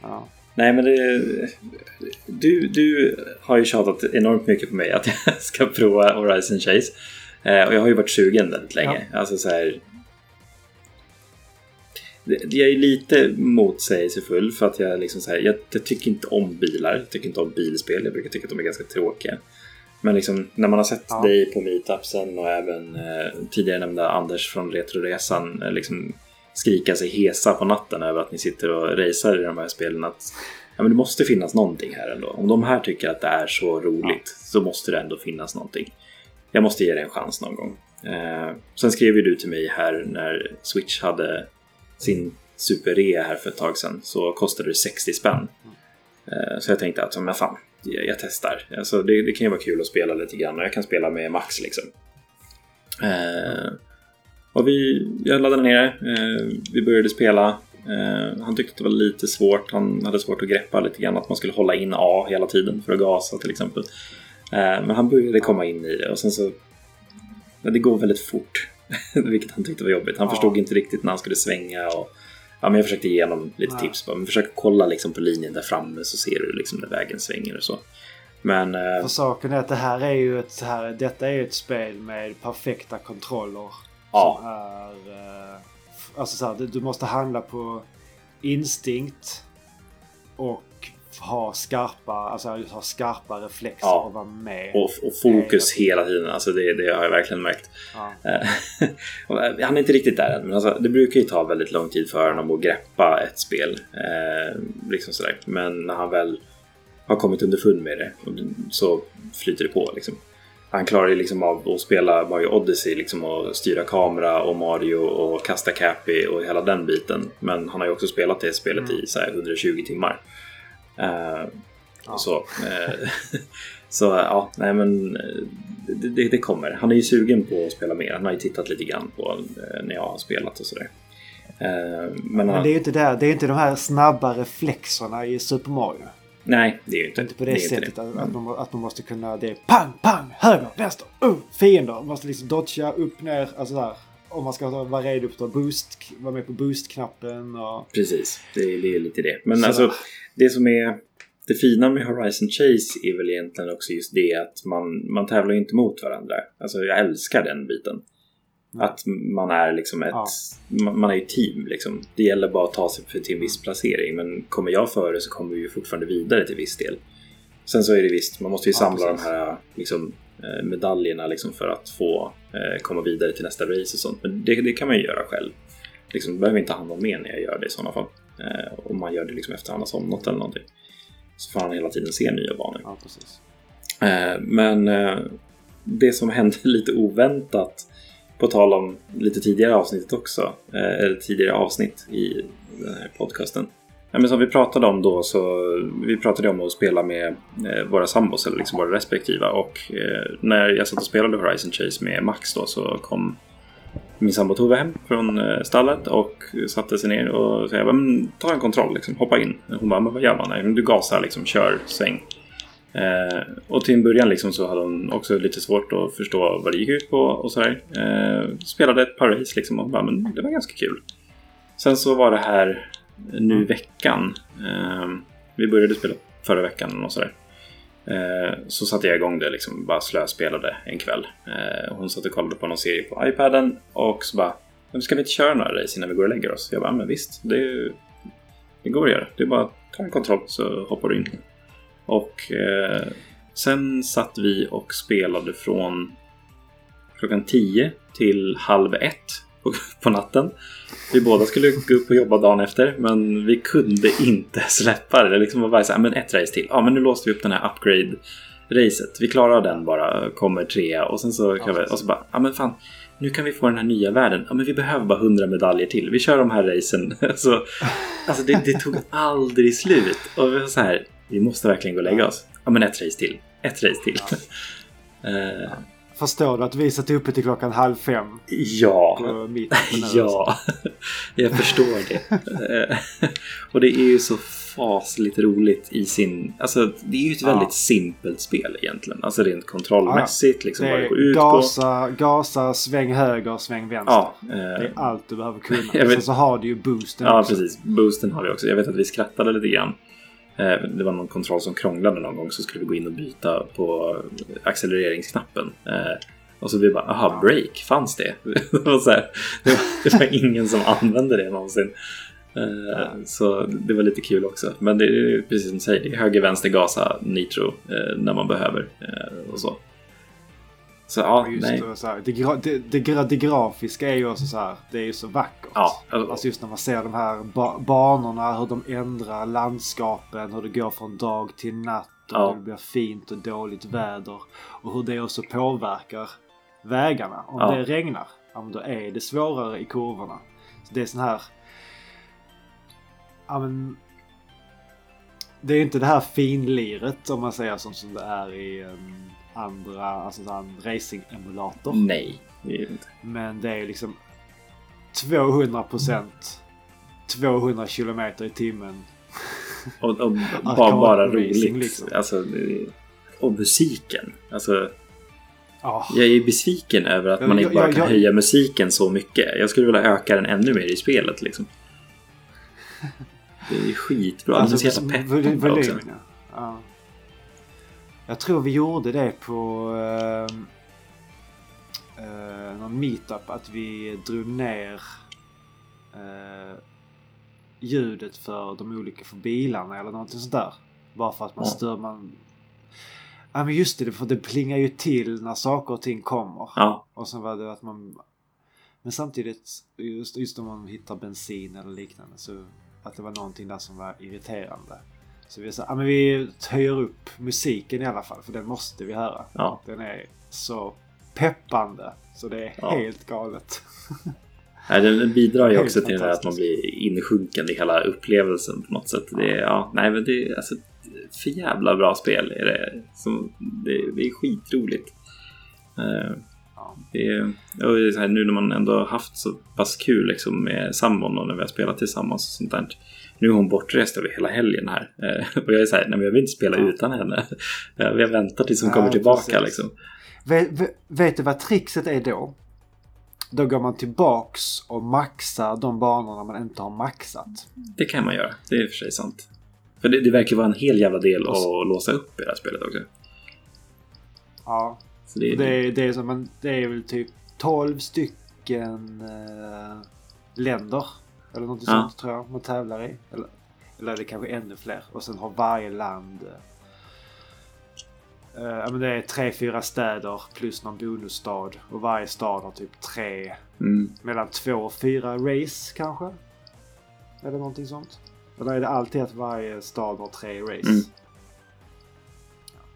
det. Ja. Nej men det... Du, du har ju tjatat enormt mycket på mig att jag ska prova Horizon Chase. Eh, och jag har ju varit sugen väldigt länge. Alltså så här... Det- Jag är lite motsägelsefull för att jag liksom så här, jag, jag tycker inte om bilar. Jag tycker inte om bilspel. Jag brukar tycka att de är ganska tråkiga. Men liksom när man har sett Ja. dig på meetupsen och även eh, tidigare nämnda Anders från Retroresan eh, liksom skrika sig hesa på natten över att ni sitter och racear i de här spelen. Att, ja, men det måste finnas någonting här ändå. Om de här tycker att det är så roligt så måste det ändå finnas någonting. Jag måste ge det en chans någon gång. Eh, sen skrev ju du till mig här när Switch hade sin superrea här för ett tag sedan så kostade det 60 spänn. Eh, så jag tänkte att, men fan, jag, jag testar. Alltså, det, det kan ju vara kul att spela lite grann och jag kan spela med Max liksom. Eh, och vi, jag laddade ner. Eh, vi började spela. Eh, han tyckte det var lite svårt. Han hade svårt att greppa lite grann att man skulle hålla in A hela tiden för att gasa till exempel. Eh, men han började komma in i det och sen så... Det går väldigt fort. Vilket han tyckte var jobbigt. Han Ja. förstod inte riktigt när han skulle svänga och... Ja, men jag försökte ge honom lite Nej. tips. Bara, men försök kolla liksom på linjen där framme så ser du liksom när vägen svänger och så. Men... Eh, För saken är att det här är ju ett, så här, detta är ett spel med perfekta kontroller. Ja. Som är... eh, alltså så här, du måste handla på instinkt. Och ha skarpa, alltså ha skarpa reflexer Ja. och vara med. och, och fokus hela tiden. Alltså det, det har jag verkligen märkt. Ja. Eh, eh, Han är inte riktigt där än, men alltså, det brukar ju ta väldigt lång tid för honom att greppa ett spel. Eh, liksom sådär. Men när han väl har kommit underfund med det så flyter det på. Liksom. Han klarar ju liksom av att spela Mario Odyssey liksom, och styra kamera och Mario och kasta Cappy och hela den biten. Men han har ju också spelat det spelet i så här, 120 timmar. Eh, Ja. så, eh, så ja, nej men eh, det, det, det kommer. Han är ju sugen på att spela mer. Han har ju tittat lite grann på när jag har spelat och sådär. Men Men det är ju inte där, det är inte de här snabba reflexerna i Super Mario. nej, det är ju Det inte inte på det, inte sättet det. Att, att, man, att man måste kunna... Det är pang, pang, höger, vänster, uh, fiender. Man måste liksom dodga upp, ner, alltså där. Om man ska vara redo för att boost, vara med på boost-knappen och... Precis, det, är- det är lite det. Men Så- alltså, det som är det fina med Horizon Chase är väl egentligen också just det att man, man tävlar inte mot varandra. Alltså jag älskar den biten. Nej. Att man är liksom ett, Ja. man, man är ju team liksom. Det gäller bara att ta sig för- till en viss placering. Men kommer jag före så kommer vi ju fortfarande vidare till viss del. Sen så är det visst, man måste ju Ja, samla precis. de här liksom, medaljerna liksom för att få eh, komma vidare till nästa race och sånt. Men det, det kan man ju göra själv. Liksom, behöver inte ha någon med när jag gör det i sådana fall. Eh, om man gör det liksom efter han har somnat eller någonting. Så får han hela tiden se nya banor. Ja, precis. Eh, men eh, det som hände lite oväntat, på tal om lite tidigare avsnittet också, eh, eller tidigare avsnitt i den här podcasten. Ja, men som vi pratade om då så vi pratade om att spela med eh, våra sambos eller liksom våra respektiva och eh, när jag satt och spelade Horizon Chase med Max då så kom min sambo Tove hem från eh, stallet och satte sig ner och sa men, ta en kontroll, liksom, hoppa in. Hon bara, men vad gör man? Nej, men du gasar, liksom, kör, sväng. Eh, och till en början liksom så hade hon också lite svårt att förstå vad det gick ut på och sådär. Eh, spelade ett par race liksom och bara, men det var ganska kul. Sen så var det här nu i veckan. Eh, vi började spela förra veckan och sådär. Eh, så satte jag igång det liksom, bara slöspelade en kväll. Eh, hon satt och kollade på någon serie på iPaden och så bara ska vi inte köra några race innan vi går och lägger oss? Jag bara, men visst, det, det går att göra. Det är bara att ta en kontroll så hoppar du in. Och eh, sen satt vi och spelade från klockan 10 till halv ett på, på natten. Vi båda skulle gå upp och jobba dagen efter men vi kunde inte släppa det. Det liksom var bara så här, men ett race till. Ja, men nu låste vi upp den här upgrade-racet. Vi klarar den bara, kommer trea och sen så, kan vi, och så bara, ja men fan, nu kan vi få den här nya världen. Ja, men vi behöver bara 100 medaljer till. Vi kör de här racen. så, alltså det, det tog aldrig slut. Och vi var så här, vi måste verkligen gå och lägga oss. Ja, men ett race till. Ett race till. Eh, Förstår du att vi satt uppe till klockan halv fem? ja. Ja, jag förstår det. Eh, och det är ju så fasligt roligt i sin... Alltså, det är ju ett Ja. väldigt simpelt spel egentligen. Alltså rent kontrollmässigt, liksom Det vad det går är ut på. gasa, gasa, sväng höger, sväng vänster. Ja, eh, Det är allt du behöver kunna. Vet- Sen så har du ju boosten Ja, också. precis. Boosten har vi också. Jag vet att vi skrattade lite grann. Eh, det var någon kontroll som krånglade någon gång så skulle vi gå in och byta på accelereringsknappen. Eh, och så vi bara, aha, break, fanns det? det, var så här, det, var, det var ingen som använde det någonsin. Eh, så det var lite kul också. Men det är precis som du säger, det är höger, vänster, gasa, nitro när man behöver. Och så. Så ja, Just nej. så här, det, det, det, det grafiska är ju också så här, det är ju så vackert. Ja, Alltså just när man ser de här ba- banorna, hur de ändrar landskapen, hur det går från dag till natt och Ja. det blir fint och dåligt väder. Och hur det också påverkar vägarna. Om Ja. det regnar, ja, då är det svårare i kurvorna. Så det är sån här... Ja, men, det är inte det här finliret om man säger som, som det är i en andra, alltså en racing-emulator. nej. Det är det inte. Men det är liksom 200 procent 200 kilometer i timmen. Och, och bara, bara roligt. liksom. Alltså, det- och musiken. Alltså, Ah, jag är besviken över att man inte bara jag- kan jag- höja musiken så mycket. Jag skulle vilja öka den ännu mer i spelet. Liksom. Det är skitbra. den är så jävla vol- vol- peppande också. ja. Ja. Jag tror vi gjorde det på ehm, eh, någon meetup att vi drog ner eh, ljudet för de olika för bilarna eller någonting sånt där. Bara för att man stör man... Ja men just det, för det plingar ju till när saker och ting kommer. Ja, Och sen var det att man... Men samtidigt, just, just om man hittar bensin eller liknande, så att det var någonting där som var irriterande. Så vi sa, ja men vi höjer upp musiken i alla fall, för den måste vi höra. ja. Den är så peppande, så det är Ja. helt galet. Nej, den bidrar ju också till att man blir insjunken i hela upplevelsen på något sätt. Det är, ja, nej, men det är alltså för jävla bra spel. Är det, som, det, det är skitroligt. Ja. Det är, och det är här, nu när man ändå har haft så pass kul liksom, med sambon och när vi har spelat tillsammans och sånt där. Nu är hon bortrest över hela helgen här. Eh, och jag är så här, nej men jag vill inte spela Ja. utan henne. Eh, Vi har väntat tills hon Ja, kommer tillbaka precis. liksom. Vet, vet, vet du vad trixet är då? Då går man tillbaks och maxar de banorna man inte har maxat. Det kan man göra, det är i och för sig sant. För det, det verkar vara en hel jävla del att låsa upp i det här spelet också. Ja, Så det, Det är, det, är som en, det är väl typ 12 stycken eh, länder. Eller något Ja. sånt tror jag man tävlar i. Eller, eller är det kanske ännu fler. Och sen har varje land eh, ja, men det är tre, fyra städer plus någon bonusstad. Och varje stad har typ tre, Mm. mellan två och fyra race kanske? Eller någonting sånt. Eller är det alltid att varje stad har tre race? Mm.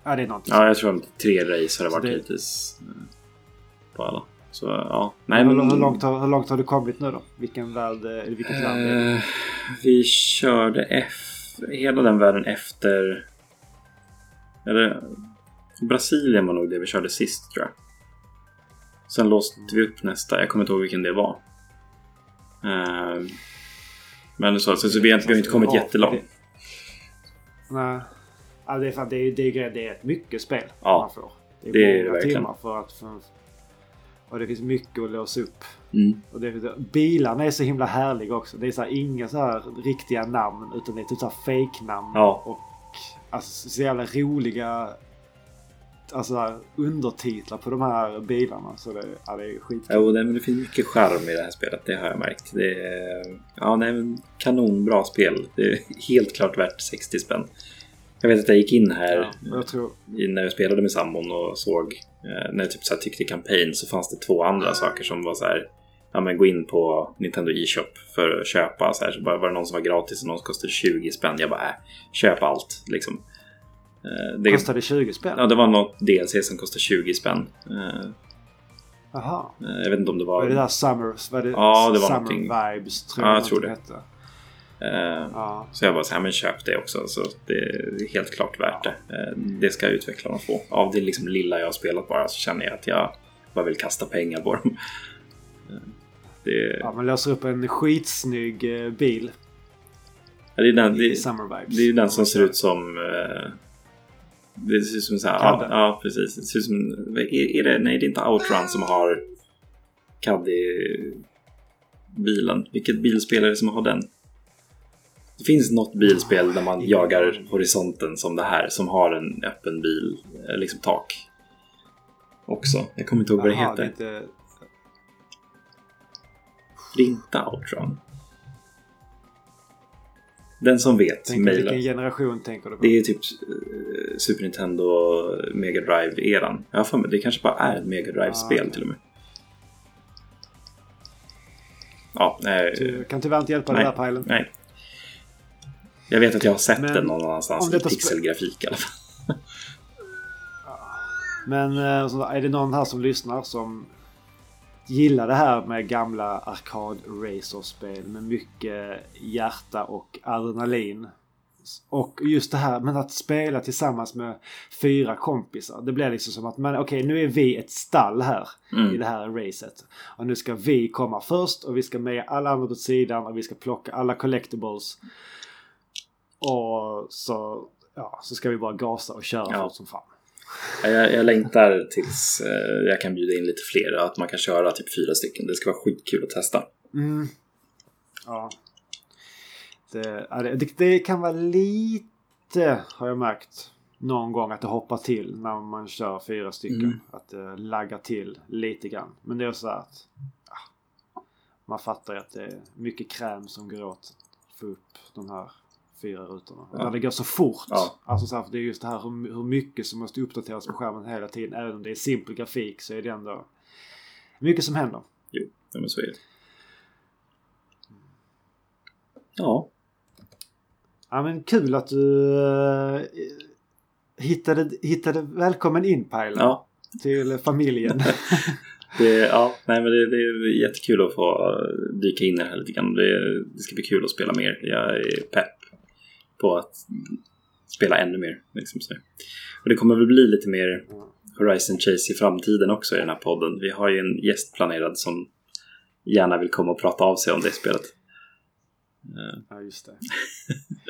Ja, det är någonting Ja, jag tror att tre race har det varit det- hittills. eh, På alla. Så ja. Nej, men, hur, långt har, hur långt har du kommit nu då? Vilken värld, eh, eller vilket land är det? Eh, vi körde F, hela den världen efter... Eller Brasilien var nog det vi körde sist tror jag. Sen låste vi upp nästa. Jag kommer inte ihåg vilken det var. Eh, men så, så, så vi har inte, vi har inte kommit jättelångt. Nej. Ja, det är fan, det är, det är, det ett mycket spel Ja, man får. Det är, det är det många verkligen. timmar för att... För, och det finns mycket att låsa upp. Mm. Och det, bilarna är så himla härliga också. Det är så här, inga så här riktiga namn utan det är typ så fake-namn. Ja. Och alltså, så jävla roliga alltså, undertitlar på de här bilarna. Så det, ja, det är skitkul. Jo, det finns mycket charm i det här spelet. Det har jag märkt. Det är ja, nej, men kanonbra spel. Det är helt klart värt 60 spänn. Jag vet att jag gick in här Ja, tror, när jag spelade med sambon och såg eh, när jag typ så tyckte campaign så fanns det två andra saker som var så här. Ja men gå in på Nintendo e-shop för att köpa så här. Så bara var det någon som var gratis och någon som kostade 20 spänn. Jag bara äh, köp allt liksom. Eh, det, kostade 20 spänn? ja, det var något DLC som kostade 20 spänn. Jaha. eh, jag vet inte om det var... Var det där Summer, var det Ja, det var Summer någonting. Vibes? Tror Ja, jag tror det. hette. Eh, Ja. Så jag bara så här, men köp det också. Så det är helt klart värt det. Eh, Det ska utvecklarna få. Av det liksom lilla jag har spelat bara så känner jag att jag bara vill kasta pengar på dem. Eh, Det, ja, man löser upp en skitsnygg bil ja, det, är den, det, Summer Vibes. det är den som ser ut som... Det ser ut som så här, ja, ja, precis. Det ser ut som... Är, är det, nej, det är inte Outrun som har Caddy-bilen. Vilket bilspel är det som har den? Det finns något bilspel där man jagar horisonten som det här, som har en öppen bil, eh, liksom tak. Också. Jag kommer inte ihåg vad det heter. är inte Outrun. Den som vet, mejla. vilken generation tänker du på? Det är typ eh, Super Nintendo Mega Drive-eran. Jag har för mig, det kanske bara är ett Mega Drive-spel Ah. till och med. Ja, nej, Du kan tyvärr inte hjälpa Nej. dig där Pajlen. nej. Jag vet att jag har sett Men den någon annanstans i pixelgrafik i alla fall. Men eh, är det någon här som lyssnar som gillar det här med gamla arkad racerspel med mycket hjärta och adrenalin. Och just det här med att spela tillsammans med fyra kompisar. Det blir liksom som att men okej nu är vi ett stall här i Mm. det här racet. Och nu ska vi komma först och vi ska med alla andra åt sidan och vi ska plocka alla collectibles. Och så, ja, så ska vi bara gasa och köra Ja. som fan. Ja, Jag, jag längtar tills eh, jag kan bjuda in lite fler. Att man kan köra typ fyra stycken. Det ska vara skitkul att testa. Mm. Ja. Det, det, det, kan vara lite, har jag märkt, någon gång att det hoppar till när man kör fyra stycken. Mm. Att det laggar till lite grann. Men det är så att man fattar ju att det är mycket kräm som går åt att få upp de här fyra rutorna. Ja. Det går så fort. Ja. Alltså så här, för det är just det här hur, hur mycket som måste uppdateras på skärmen hela tiden. Även om det är simpel grafik så är det ändå mycket som händer. Jo, ja, men så är det. Ja, Ja men kul att du uh, hittade, hittade välkommen in Pajlen ja. till familjen. Det, ja, nej, men det, det är jättekul att få dyka in i det här lite grann. Det, det ska bli kul att spela mer. Jag är pepp på att spela ännu mer. Liksom så. Och det kommer väl bli lite mer Horizon Chase i framtiden också i den här podden. Vi har ju en gäst planerad som gärna vill komma och prata av sig om det spelet. Ja just det.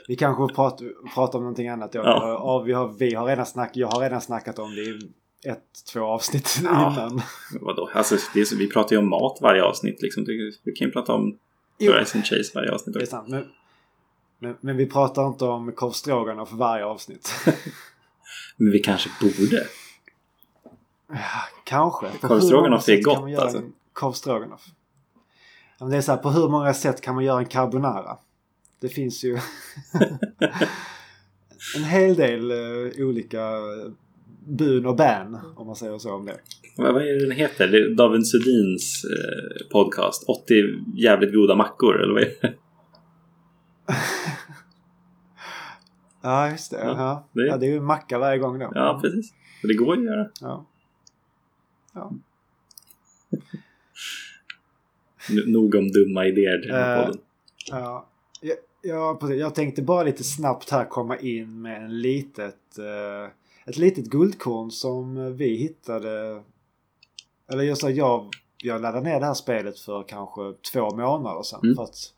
Vi kanske pratar, pratar om någonting annat. Ja. Ja. vi, har, vi har redan snack, jag har redan snackat om det i ett, två avsnitt Ja. innan. vadå? Alltså, är vi pratar ju om mat varje avsnitt. Liksom. Vi kan ju prata om Jo, Horizon Chase varje avsnitt. det är också. sant. Men, men, men vi pratar inte om korv för varje avsnitt. Men vi kanske borde. Ja, Kanske. På Korv hur stroganoff många är gott, man alltså. Korv det är så här, på hur många sätt kan man göra en carbonara? Det finns ju en hel del eh, olika bun och ban om man säger så om det. Vad, vad är det den heter? Det David Sudins eh, podcast. 80 jävligt goda mackor eller vad är det? Ja, just det. Ja, Ja, det- ja, det är ju macka varje gång då. Ja, precis. Det går ju att göra. Ja. Ja. Nog om dumma idéer till den här Eh, podden. Ja, ja, precis. Jag tänkte bara lite snabbt här komma in med en litet, eh, ett litet guldkorn som vi hittade. Eller jag sa jag, jag laddade ner det här spelet för kanske två månader sedan. Mm. För att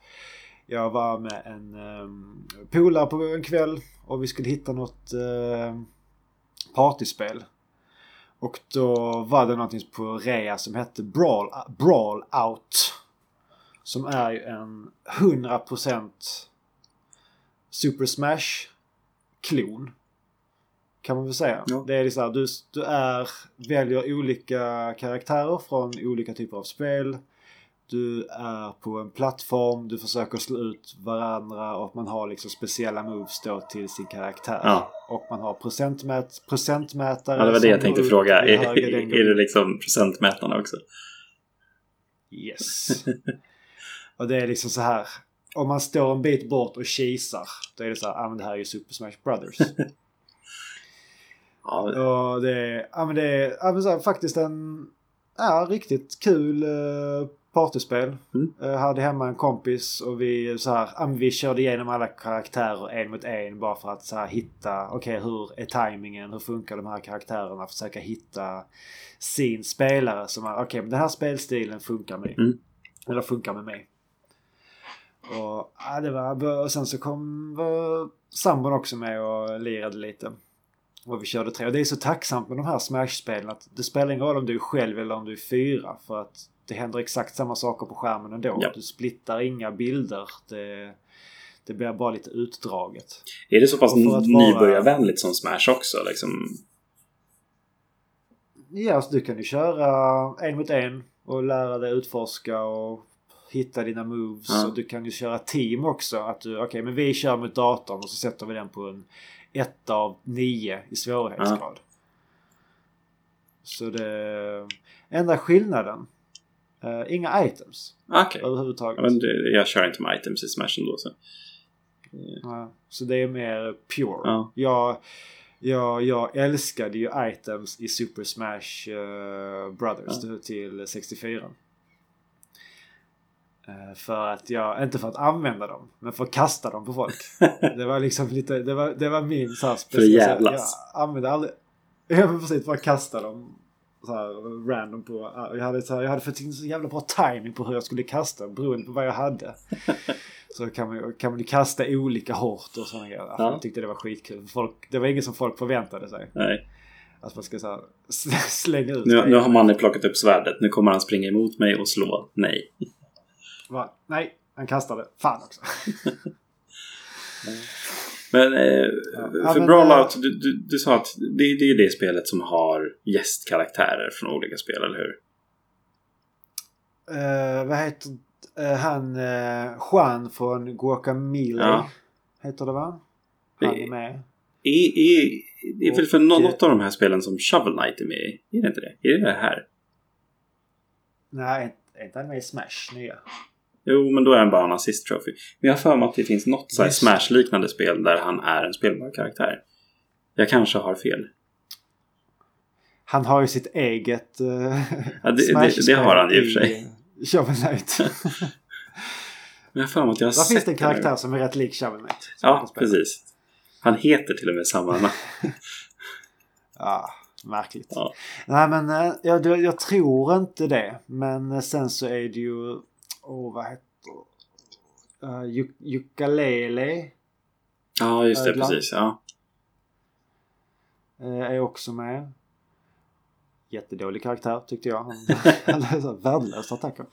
jag var med en um, polare på en kväll och vi skulle hitta något uh, partyspel. Och då var det någonting på rea som hette Brawl, Brawl Out. Som är ju en 100% Super Smash-klon. Kan man väl säga. Ja. Det är liksom du, du är, väljer olika karaktärer från olika typer av spel. Du är på en plattform, du försöker slå ut varandra och man har liksom speciella moves då till sin karaktär. Ja. Och man har procentmät, procentmätare. Ja, det var det jag tänkte fråga. Är, är det liksom procentmätarna också? Yes. och det är liksom så här. Om man står en bit bort och kisar. Då är det så här, ah, men det här är ju Super Smash Brothers. Ja, och det är, ja men det är ja, men så här, faktiskt en ja, riktigt kul uh, partyspel. Mm. Hade hemma en kompis och vi så här, vi körde igenom alla karaktärer en mot en bara för att så här, hitta, okej hur är tajmingen, hur funkar de här karaktärerna, försöka hitta sin spelare som är, okej men den här spelstilen funkar med. Mm. Eller funkar med mig. Och, ja, det var, och sen så kom var sambon också med och lirade lite. Och vi körde tre. Och det är så tacksamt med de här Smash-spelen att det spelar ingen roll om du är själv eller om du är fyra. För att det händer exakt samma saker på skärmen ändå. Ja. Du splittar inga bilder. Det, det blir bara lite utdraget. Är det så pass vara- nybörjarvänligt som Smash också? Liksom? Ja, så du kan ju köra en mot en och lära dig utforska och hitta dina moves. Ja. Och du kan ju köra team också. Att du, okej, men vi kör mot datorn och så sätter vi den på en 1 av 9 i svårighetsgrad. Så det... Enda skillnaden. eh, inga items Okej. överhuvudtaget. Ja, men det, jag kör inte med items i Smash ändå. Så. Ja, så det är mer pure. Ja. Jag, jag, jag älskade ju items i Super Smash eh, Brothers Ja. till 64. Eh, för att jag, inte för att använda dem, men för att kasta dem på folk. det var liksom lite, det var, det var min så här För att jävlas. Jag använde aldrig, jag var precis bara kasta dem så här random på. Jag hade, så här, jag hade fått in så jävla bra timing på hur jag skulle kasta beroende på vad jag hade. Så kan man, kan man kasta olika hårt och sådana grejer. Ja. Jag tyckte det var skitkul. Folk, det var inget som folk förväntade sig. Nej. Att man ska så här, slänga ut. Nu, nu har Manny plockat upp svärdet. Nu kommer han springa emot mig och slå. Nej. Va? Nej, han kastade. Fan också. Men eh, Ja, för men, Brawlout, eh, du, du, du sa att det, det är det spelet som har gästkaraktärer från olika spel, eller hur? Eh, vad heter eh, han? Uh, Juan från Guacamole. Ja. Heter det va? Han är med. Är, är, är väl för något av de här spelen som Shovel Knight är med i? Är det inte det? Är det det här? Nej, är inte han med i Smash nya? Jo, men då är han bara en assist trophy. Men jag har för mig att det finns något så Just. Smash-liknande spel där han är en spelbar karaktär. Jag kanske har fel. Han har ju sitt eget uh, Ja, det- det- det har han i och för sig. Shovel Knight. Men jag har för mig att jag har Där sett finns det en karaktär som är rätt lik Shovel Knight. Ja, precis. Han heter till och med samma namn. Ja, märkligt. Ja. Nej men eh, jag, jag, jag tror inte det. Men eh, sen så är det ju... Åh vad heter uh, Uk- Ukulele Ja, just det. Ödlan. Precis. Ja. eh, är också med. Jättedålig karaktär tyckte jag. Han värdelösa attacker.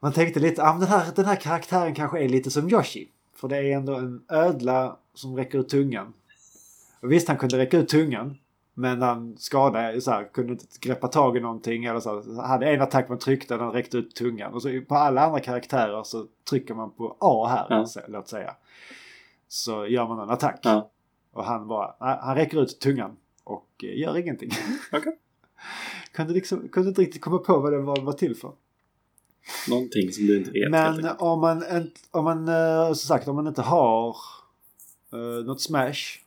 Man tänkte lite, ah, den, här, den här karaktären kanske är lite som Yoshi. För det är ändå en ödla som räcker ut tungan. Och visst, han kunde räcka ut tungan. Men han skadade, så här, kunde inte greppa tag i någonting. Eller så här, hade en attack man tryckte, den räckte ut tungan. Och så på alla andra karaktärer så trycker man på A här, Ja. så- låt säga. Så gör man en attack. Ja. Och han bara, han räcker ut tungan. och eh, gör ingenting. Okej. kunde, liksom, kunde inte riktigt komma på vad den var, var till för. Någonting som du inte vet. Men om man, om man eh, som sagt, om man inte har uh, något Smash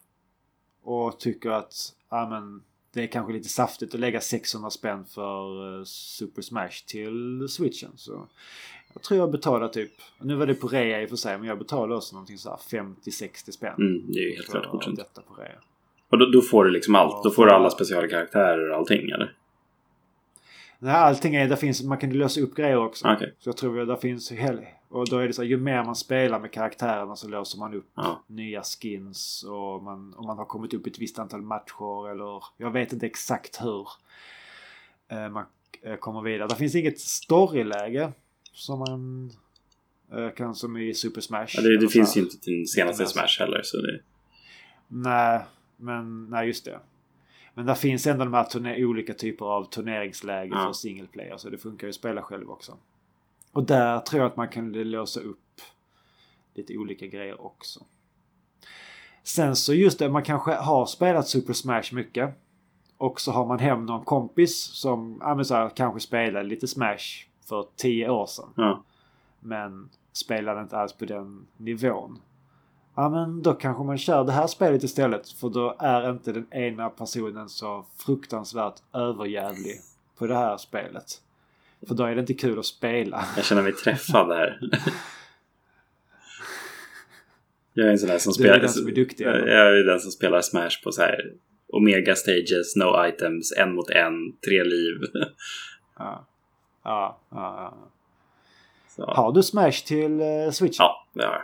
och tycker att ja, men, det är kanske lite saftigt att lägga 600 spänn för eh, Super Smash till switchen. Så jag tror jag betalar typ, nu var det på rea i och för sig, men jag betalar också någonting så här 50-60 spänn. Mm, det är ju helt klart godkänt. detta på rea. Och då, då får du liksom allt. Ja, Då får du alla specialkaraktärer och allting eller? Nej, allting är, där finns, man kan lösa upp grejer också. Okej. Så jag tror att det finns och då är det så här, ju mer man spelar med karaktärerna så låser man upp Ja. nya skins och man, om man har kommit upp ett visst antal matcher eller jag vet inte exakt hur eh, man eh, kommer vidare. Det finns inget storyläge som man eh, kan som i Super Smash. Ja, det, det finns ju inte till senaste. Smash heller. Så det, Nej, men nej just det. Men där finns ändå de här turne- olika typer av turneringsläge Ja. för single player. Så det funkar ju att spela själv också. Och där tror jag att man kan låsa upp lite olika grejer också. Sen så just det, man kanske har spelat Super Smash mycket. Och så har man hem någon kompis som ja, så här, kanske spelade lite Smash för tio år sedan. ja. Men spelade inte alls på den nivån. Ja men då kanske man kör det här spelet istället. För då är inte den ena personen så fruktansvärt överjävlig på det här spelet. För då är det inte kul att spela. Jag känner mig träffad här. Jag är en sån där som Du är spelar... den som är duktig? Jag är den som spelar Smash på så här Omega Stages, No Items, en mot en, tre liv. Ja. Ja, ja, ja. Har du Smash till uh, Switch? ja, det har jag.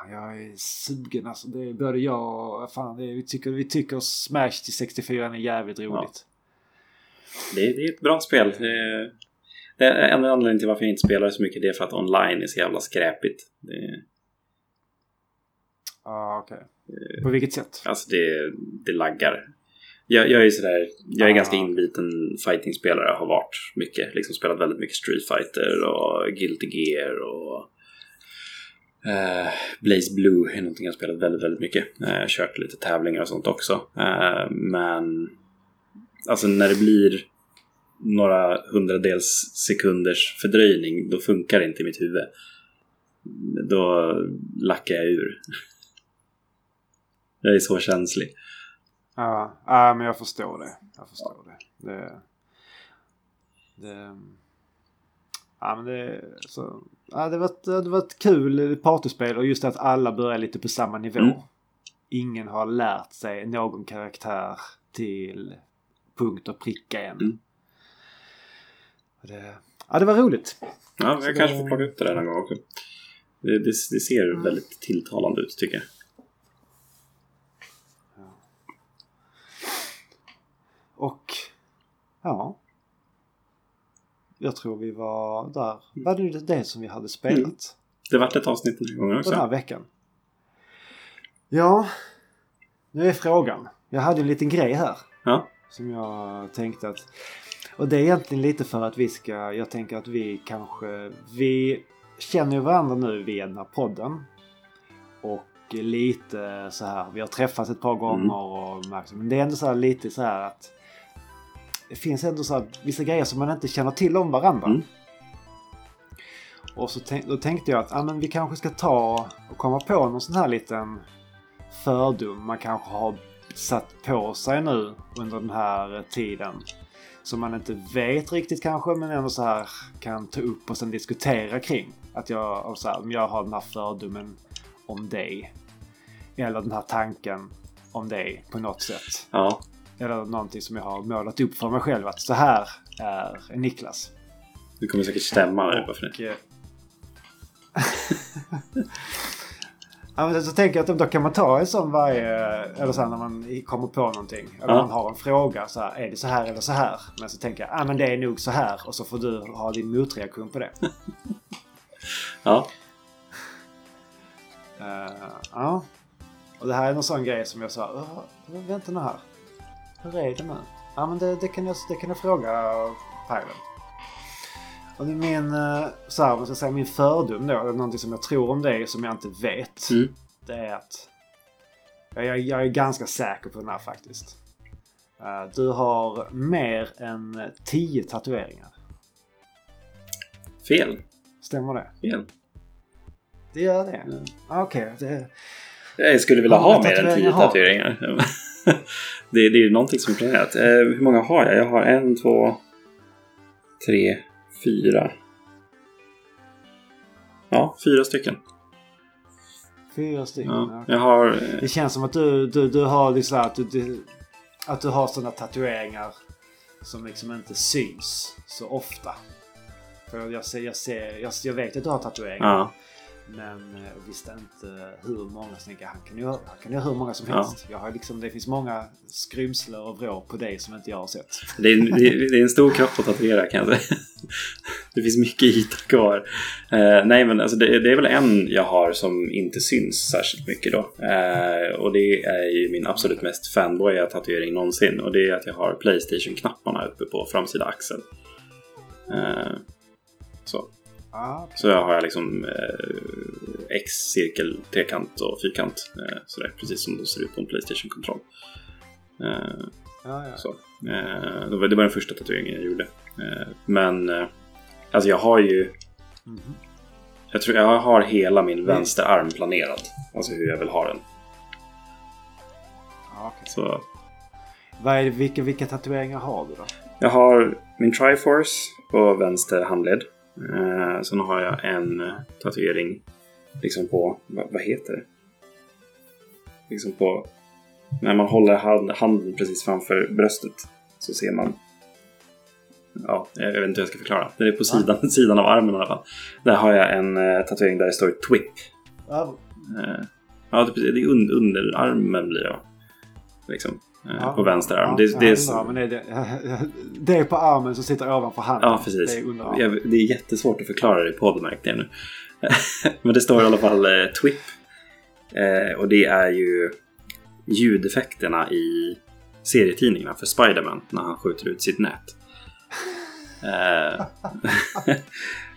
Fan, jag är sugen alltså. Det är både jag och... Fan, är, vi, tycker, vi tycker Smash till 64 är jävligt roligt. Det, är- det är ett bra spel. Det är, det är en anledning till varför jag inte spelar så mycket det är för att online är så jävla skräpigt. Är- Ja, okej. På vilket sätt? alltså det, det laggar. Jag, jag är sådär, jag är Ah. ganska inbiten fighting-spelare. Har varit mycket. Liksom spelat väldigt mycket Street Fighter och Guilty Gear och Uh, Blaze Blue är någonting jag spelat väldigt, väldigt mycket. Eh, kört lite tävlingar och sånt också. Uh, men alltså när det blir några hundradels sekunders fördröjning då funkar det inte i mitt huvud. Då lackar jag ur. Jag är så känslig. Ja, ja, men jag förstår det. Jag förstår det. det, det ja, men det, så, ja, det, var, det var ett kul partyspel och just att alla börjar lite på samma nivå. Mm. Ingen har lärt sig någon karaktär till punkt och pricka än. Mm. Det, ja, det var roligt. Ja, jag Så kanske det- får plocka upp det där någon gång också. Det, det, det ser väldigt tilltalande ut tycker jag. Och ja. Jag tror vi var där. Var det det som vi hade spelat? Mm. Det vart ett avsnitt den gången på den här också. veckan. Ja, nu är frågan. Jag hade en liten grej här Ja, som jag tänkte att... Och det är egentligen lite för att vi ska... Jag tänker att vi kanske... Vi känner ju varandra nu via den här podden. Och lite så här... Vi har träffats ett par gånger och märkt... Men det är ändå så här lite så här att... Det finns ändå så här vissa grejer som man inte känner till om varandra. Mm. Och så tänk, då tänkte jag att ah, men vi kanske ska ta och komma på någon sån här liten fördom man kanske har satt på sig nu under den här tiden. Som man inte vet riktigt kanske men ändå så här kan ta upp och sen diskutera kring. Att jag, och så här, om jag har den här fördomen om dig. Eller den här tanken om dig på något sätt. ja. Eller någonting som jag har målat upp för mig själv att så här är Niklas. Det kommer säkert stämma nu bara för det. Eh, ja, så tänker jag att då kan man ta en sån varje... Eller så här när man kommer på någonting. Eller Ja. man har en fråga. Så här, är det så här eller så här? Men så tänker jag, ja men det är nog så här. Och så får du ha din motreaktion på det. Ja, Eh, ja. Och det här är någon sån grej som jag sa, "Åh, vänta nu här. Hur är det nu? Ja men det, det, kan, jag, det kan jag fråga Pajlen. Och det är min, eh, så här, ska säga, min fördom då, eller någonting som jag tror om dig som jag inte vet. Mm. Det är att Jag, jag, jag är ganska säker på den här faktiskt. Uh, du har mer än 10 tatueringar. Fel. Stämmer det? Fel. Det gör det? Mm. Okej. Okay, det... Jag skulle vilja ha mer än 10 tatueringar. det, det är ju någonting som är planerat. Uh, hur många har jag? Jag har en, två, tre, fyra. Ja, fyra stycken. Fyra stycken? Ja, jag har... Det känns som att du, du, du har liksom att du, du, att du har sådana tatueringar som liksom inte syns så ofta. För jag, ser, jag, ser, jag, jag vet att du har tatueringar. Ja. Men jag eh, visste inte hur många. Så han kan ju han kan göra hur många som helst. Ja. Jag har liksom, det finns många skrymslen och vrår på dig som inte jag har sett. Det är, det, det är en stor kropp att tatuera kan jag säga. Det finns mycket yta kvar. Uh, nej men alltså det, det, är väl en jag har som inte syns särskilt mycket då. Uh, och det är ju min absolut mest fanboya tatuering någonsin. Och det är att jag har Playstation-knapparna uppe på framsida axeln. Uh, så. Ah, okay. Så jag har jag liksom eh, X, cirkel, trekant och fyrkant. Eh, sådär, precis som det ser ut på en Playstation-kontroll. Eh, ja, ja. Så. Eh, det, var, det var den första tatueringen jag gjorde. Eh, men eh, alltså jag har ju... Mm -hmm. Jag tror jag har hela min vänsterarm planerad. Alltså hur jag vill ha den. Ah, okay. Så. Vad är vilka, vilka tatueringar har du då? Jag har min Triforce på vänster handled. Eh, sen har jag en eh, tatuering liksom på, vad, vad, heter det? Liksom på, när man håller hand, handen precis framför bröstet så ser man Ja, jag vet inte hur jag ska förklara. Den är på sidan, sidan av armen i alla fall. Där har jag en eh, tatuering där det står TWIP. Ja, eh, ja det, är un, underarmen blir det. Liksom. Eh, ja, på vänster arm. Ja, det, det, är, så... men det, det, det är på armen som sitter ovanför handen. Ja, precis. Det är, jag, det är jättesvårt att förklara det i märkte jag nu. men det står i alla fall eh, TWIP. Eh, och det är ju ljudeffekterna i serietidningarna för Spiderman när han skjuter ut sitt nät. Eh,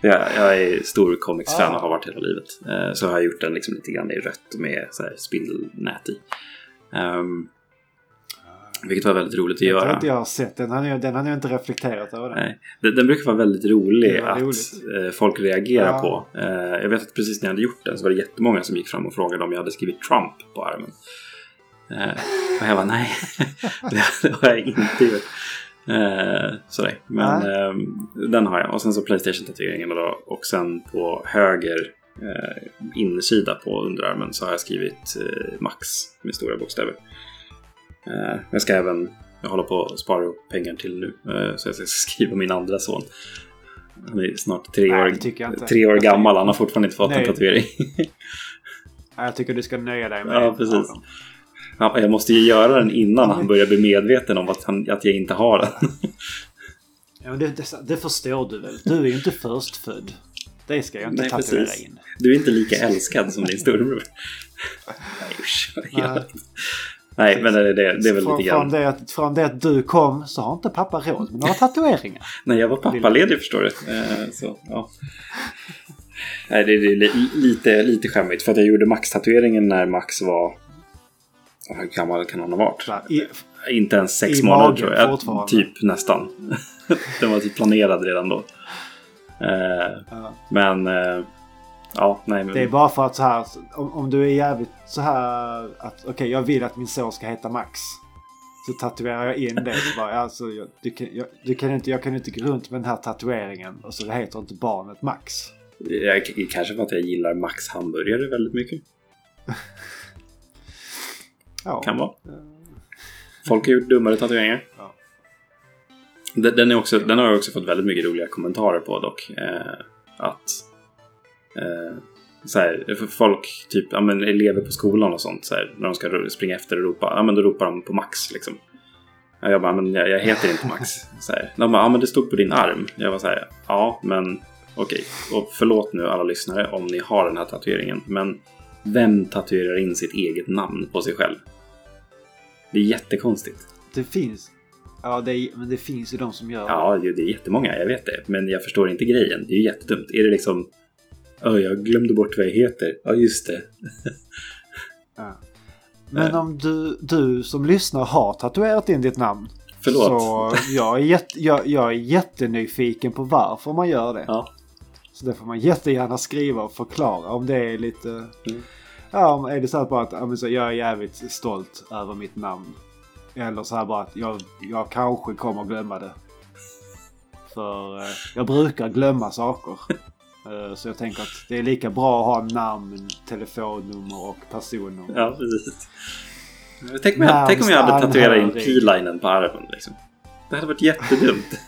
jag, jag, är stor comics-fan och har varit hela livet. Eh, så har jag gjort den liksom lite grann i rött med så spindelnät i. Um, vilket var väldigt roligt att jag göra. Jag inte jag har sett den. Den har jag inte reflekterat över. Nej. Den, den brukar vara väldigt rolig att roligt. Eh, folk reagerar ja. på. Eh, jag vet att precis när jag hade gjort den så var det jättemånga som gick fram och frågade om jag hade skrivit Trump på armen. Eh, och jag var nej, det har jag inte gjort. sådär. Men den har jag. Och sen så Playstation-tatueringen då. Och sen på höger innersida på underarmen så har jag skrivit Max med stora bokstäver. Eh, jag ska även jag håller på att spara upp pengar till nu. Eh, så jag ska skriva min andra son. Han är snart tre år, tre år gammal. Han har fortfarande inte fått Nej. en tatuering. jag tycker du ska nöja dig med Ja, precis. Ja, jag måste ju göra den innan han börjar bli medveten om att, han, att jag inte har den. ja, men det, det, det, förstår du väl? Du är ju inte förstfödd. Det ska jag inte Nej, tatuera precis. in. Du är inte lika älskad som din storebror. Nej, usch. Nej, men det, det, det är väl från, lite grann... Från det, att, från det att du kom så har inte pappa råd med några tatueringar. Nej, jag var pappaledig förstår du. Eh, så, ja. Nej, det är lite, lite skämmigt. För att jag gjorde Max-tatueringen när Max var... Hur gammal kan han ha varit? I, inte ens sex månader tror jag. Typ nästan. Den var typ planerad redan då. Eh, ja. Men... Eh, Ja, nej, men... Det är bara för att så här, om, om du är jävligt så här att okej okay, jag vill att min son ska heta Max. Så tatuerar jag in det. Så bara, alltså, jag, du kan, jag, du kan inte, jag kan inte gå runt med den här tatueringen och så heter inte barnet Max. Jag, kanske för att jag gillar Max hamburgare väldigt mycket. ja. Kan vara. Folk har gjort dummare tatueringar. Ja. Den, är också, den har jag också fått väldigt mycket roliga kommentarer på dock. Eh, att Eh, så här, för folk, typ ja, men elever på skolan och sånt, så här, när de ska springa efter och ropa, ja men då ropar de på Max liksom. Jag bara, men jag, jag heter inte Max. Så här. De bara, ja men det stod på din arm. Jag var så här, ja men okej. Och förlåt nu alla lyssnare om ni har den här tatueringen. Men vem tatuerar in sitt eget namn på sig själv? Det är jättekonstigt. Det finns. Ja, det är, men det finns ju de som gör det. Ja, det är jättemånga, jag vet det. Men jag förstår inte grejen. Det är ju jättedumt. Är det liksom Oh, jag glömde bort vad jag heter. Ja, just det. ja. Men om du, du som lyssnar har tatuerat in ditt namn. Förlåt. Så jag är, jätte, jag, jag är jättenyfiken på varför man gör det. Ja. Så det får man jättegärna skriva och förklara om det är lite... Mm. Ja, om är det så här bara att ja, så, jag är jävligt stolt över mitt namn. Eller så här bara att jag, jag kanske kommer glömma det. För eh, jag brukar glömma saker. Eh, så jag tänker att det är lika bra att ha namn, telefonnummer och personnummer. Ja, precis. Tänk om jag, tänk om jag hade tatuerat in p-linen på armen. Liksom. Det hade varit jättedumt.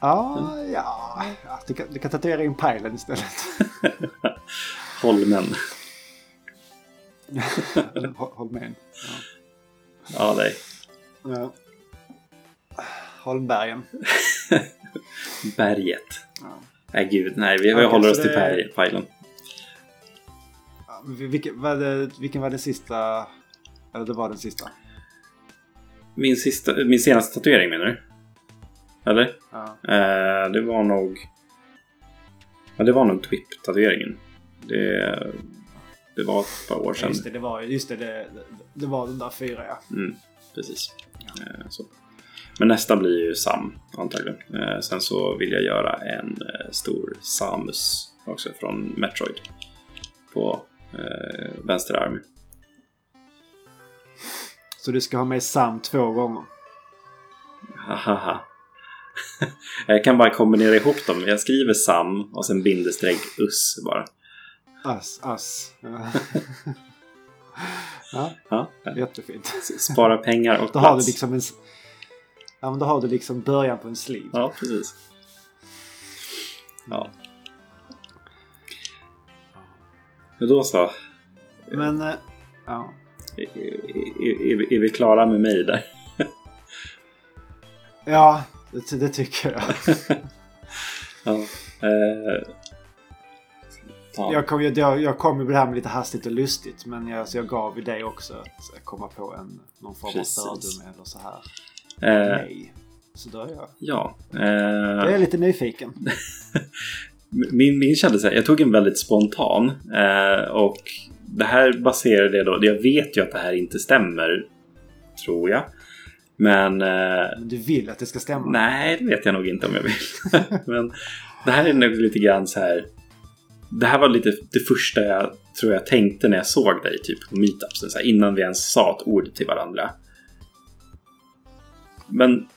Ja, ja. ja du, kan, du kan tatuera in pejlen istället. Holmen. Håll med. Ja, nej. Ja. Holmbergen. Berget. Ja. Nej, gud. Nej, vi, vi håller oss till det-. Ja, men Vilken var, det, vilken var den sista? Eller det var den sista. Min, sista, min senaste tatuering menar du? Eller? Ja. Eh, det var nog... Ja, det var nog Twip-tatueringen. Det, det var ett par år sedan. Just det, det var, just det, det, det var de där fyra ja. Mm, precis. Eh, så. Men nästa blir ju Sam antagligen. Eh, sen så vill jag göra en eh, stor Samus också från Metroid. På eh, vänster arm. Så du ska ha med Sam två gånger. Hahaha. jag kan bara kombinera ihop dem. Jag skriver Sam och sen bindestreck us bara. Ass, ass. Ja. ja, jättefint. spara pengar och Då har du plats. liksom en... Ja, men då har du liksom början på en sleeve. Ja, precis. Ja. Men då så. Men... eh, Ja. Är, är, är, vi- klara med mig där? Ja, det, det tycker jag. Ja. Eh, ta. Jag kom, ju- jag, jag kom på det här med lite hastigt och lustigt. Men jag, så jag gav ju dig också att komma på en, någon form av fördom eller så här. Eh, Nej. Så då är jag. ja. Jag är Eh, lite nyfiken. min, min här, jag tog en väldigt spontan. Eh, och det här baserade jag då, jag vet ju att det här inte stämmer. Tror jag. Men eh, Men du vill att det ska stämma? Nej, det vet jag nog inte om jag vill. Men det här är nog lite grann så här. Det här var lite det första jag tror jag tänkte när jag såg dig typ på meetupsen. Så här, innan vi ens sa ett ord till varandra. Men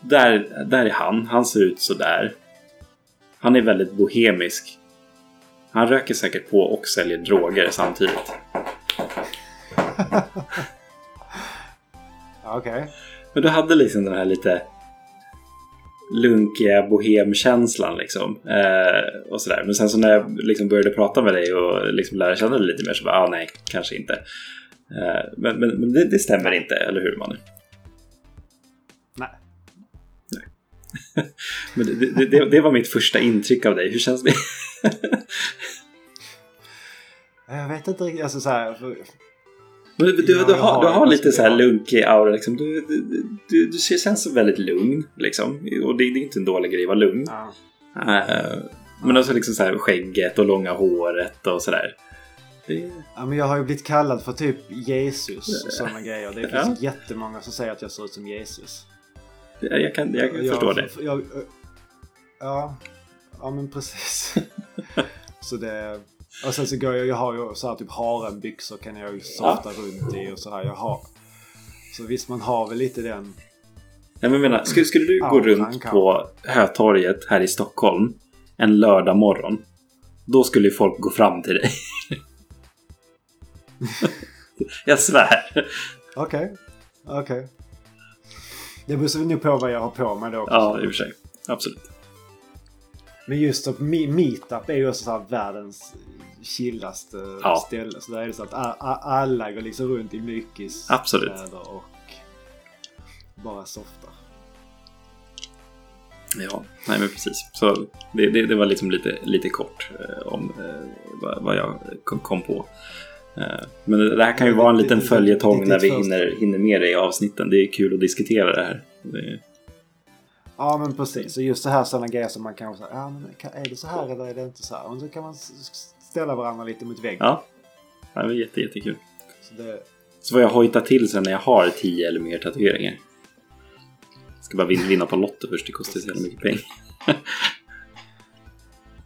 där, där är han. Han ser ut så där. Han är väldigt bohemisk. Han röker säkert på och säljer droger samtidigt. Okej. Men du hade liksom den här lite lunkiga bohemkänslan liksom. Eh, och sådär. Men sen så när jag liksom började prata med dig och liksom lära känna dig lite mer så bara, ah, nej, kanske inte. Eh, men men, men det, det stämmer inte, eller hur Manu? Men det, det, det, var mitt första intryck av dig. Hur känns det? Jag vet inte riktigt. Alltså så här. För, Men du, du, Ja, du, har, du har lite så här lunkig aura. Liksom. Du, du, du, du känns väldigt lugn. Liksom. Och det, det är inte en dålig grej att vara lugn. ja. Eh, men också liksom så här skägget och långa håret och sådär. Det, ja, men jag har ju blivit kallad för typ Jesus och sådana grejer. Det Ja. finns jättemånga som säger att jag ser ut som Jesus. Jag, kan, jag kan Jag- förstå det. Jag, ja, ja men precis. så det... Och sen så går jag, jag har ju så här typ harenbyxor kan jag ju softa runt i och så här. Jag har... Så visst man har väl lite den... Nej, men menar, skulle, skulle du Ja, gå runt på Hötorget här i Stockholm en lördag morgon. Då skulle ju folk gå fram till dig. jag svär. Okej, okej. Det beror nog på vad jag har på mig då också. Ja, i och för sig. Absolut. Men just att me- meetup är ju också så världens chillaste Ja. ställe. Så där är det så att alla går liksom runt i mykis Absolut. kläder och bara softar. Ja, nej men precis. Så det, det, det var liksom lite, lite kort eh, om eh, vad, vad jag kom på. Eh, men det här kan ju vara en liten följetong när vi hinner, hinner med det i avsnitten. Det är kul att diskutera det här. Det, Ja men precis. Och just det här sådana grejer som man kan säga. Ja men är det så här eller är det inte så här? Och så kan man ställa varandra lite mot väggen. ja, det var jätte, jättekul. Så det, Så får jag hojta till sen när jag har 10 eller mer tatueringar. Ska bara vin- vinna på Lotto först, det kostar så jävla mycket pengar.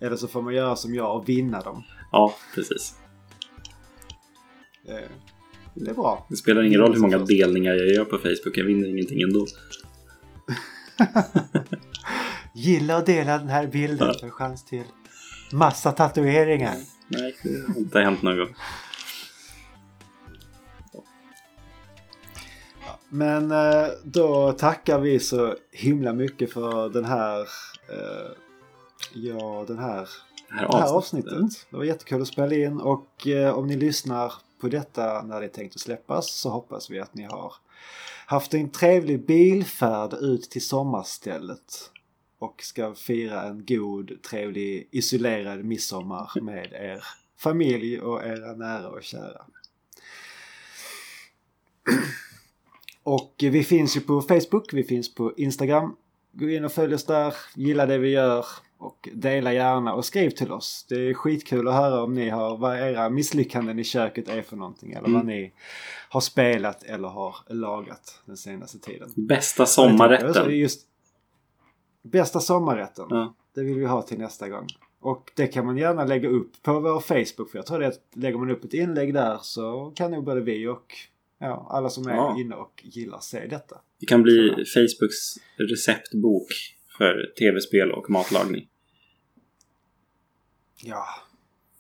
eller så får man göra som jag och vinna dem. Ja, precis. Det, det är bra. Det spelar ingen roll hur många delningar jag gör på Facebook, jag vinner ingenting ändå. Gilla och dela den här bilden Ja. för chans till massa tatueringar. Nej, det har inte hänt någon gång. Men eh, då tackar vi så himla mycket för den här eh, Ja, den här, Det här avsnittet. Det var jättekul att spela in och eh, om ni lyssnar på detta när det är tänkt att släppas så hoppas vi att ni har haft en trevlig bilfärd ut till sommarstället och ska fira en god, trevlig, isolerad midsommar med er familj och era nära och kära. Och vi finns ju på Facebook, vi finns på Instagram. Gå in och följ oss där, gilla det vi gör och dela gärna och skriv till oss. Det är skitkul att höra om ni har vad era misslyckanden i köket är för någonting eller vad Mm. ni har spelat eller har lagat den senaste tiden. Bästa sommarrätten. Just bästa sommarrätten. Ja. Det vill vi ha till nästa gång. Och det kan man gärna lägga upp på vår Facebook. För jag tror det att lägger man upp ett inlägg där så kan nog både vi och ja, alla som är Ja. inne och gillar se detta. Det kan bli Facebooks receptbok för tv-spel och matlagning. Ja,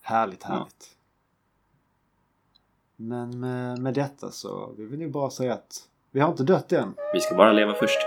härligt, Ja. härligt. Men med, med detta så vill vi nu bara säga att vi har inte dött än. Vi ska bara leva först.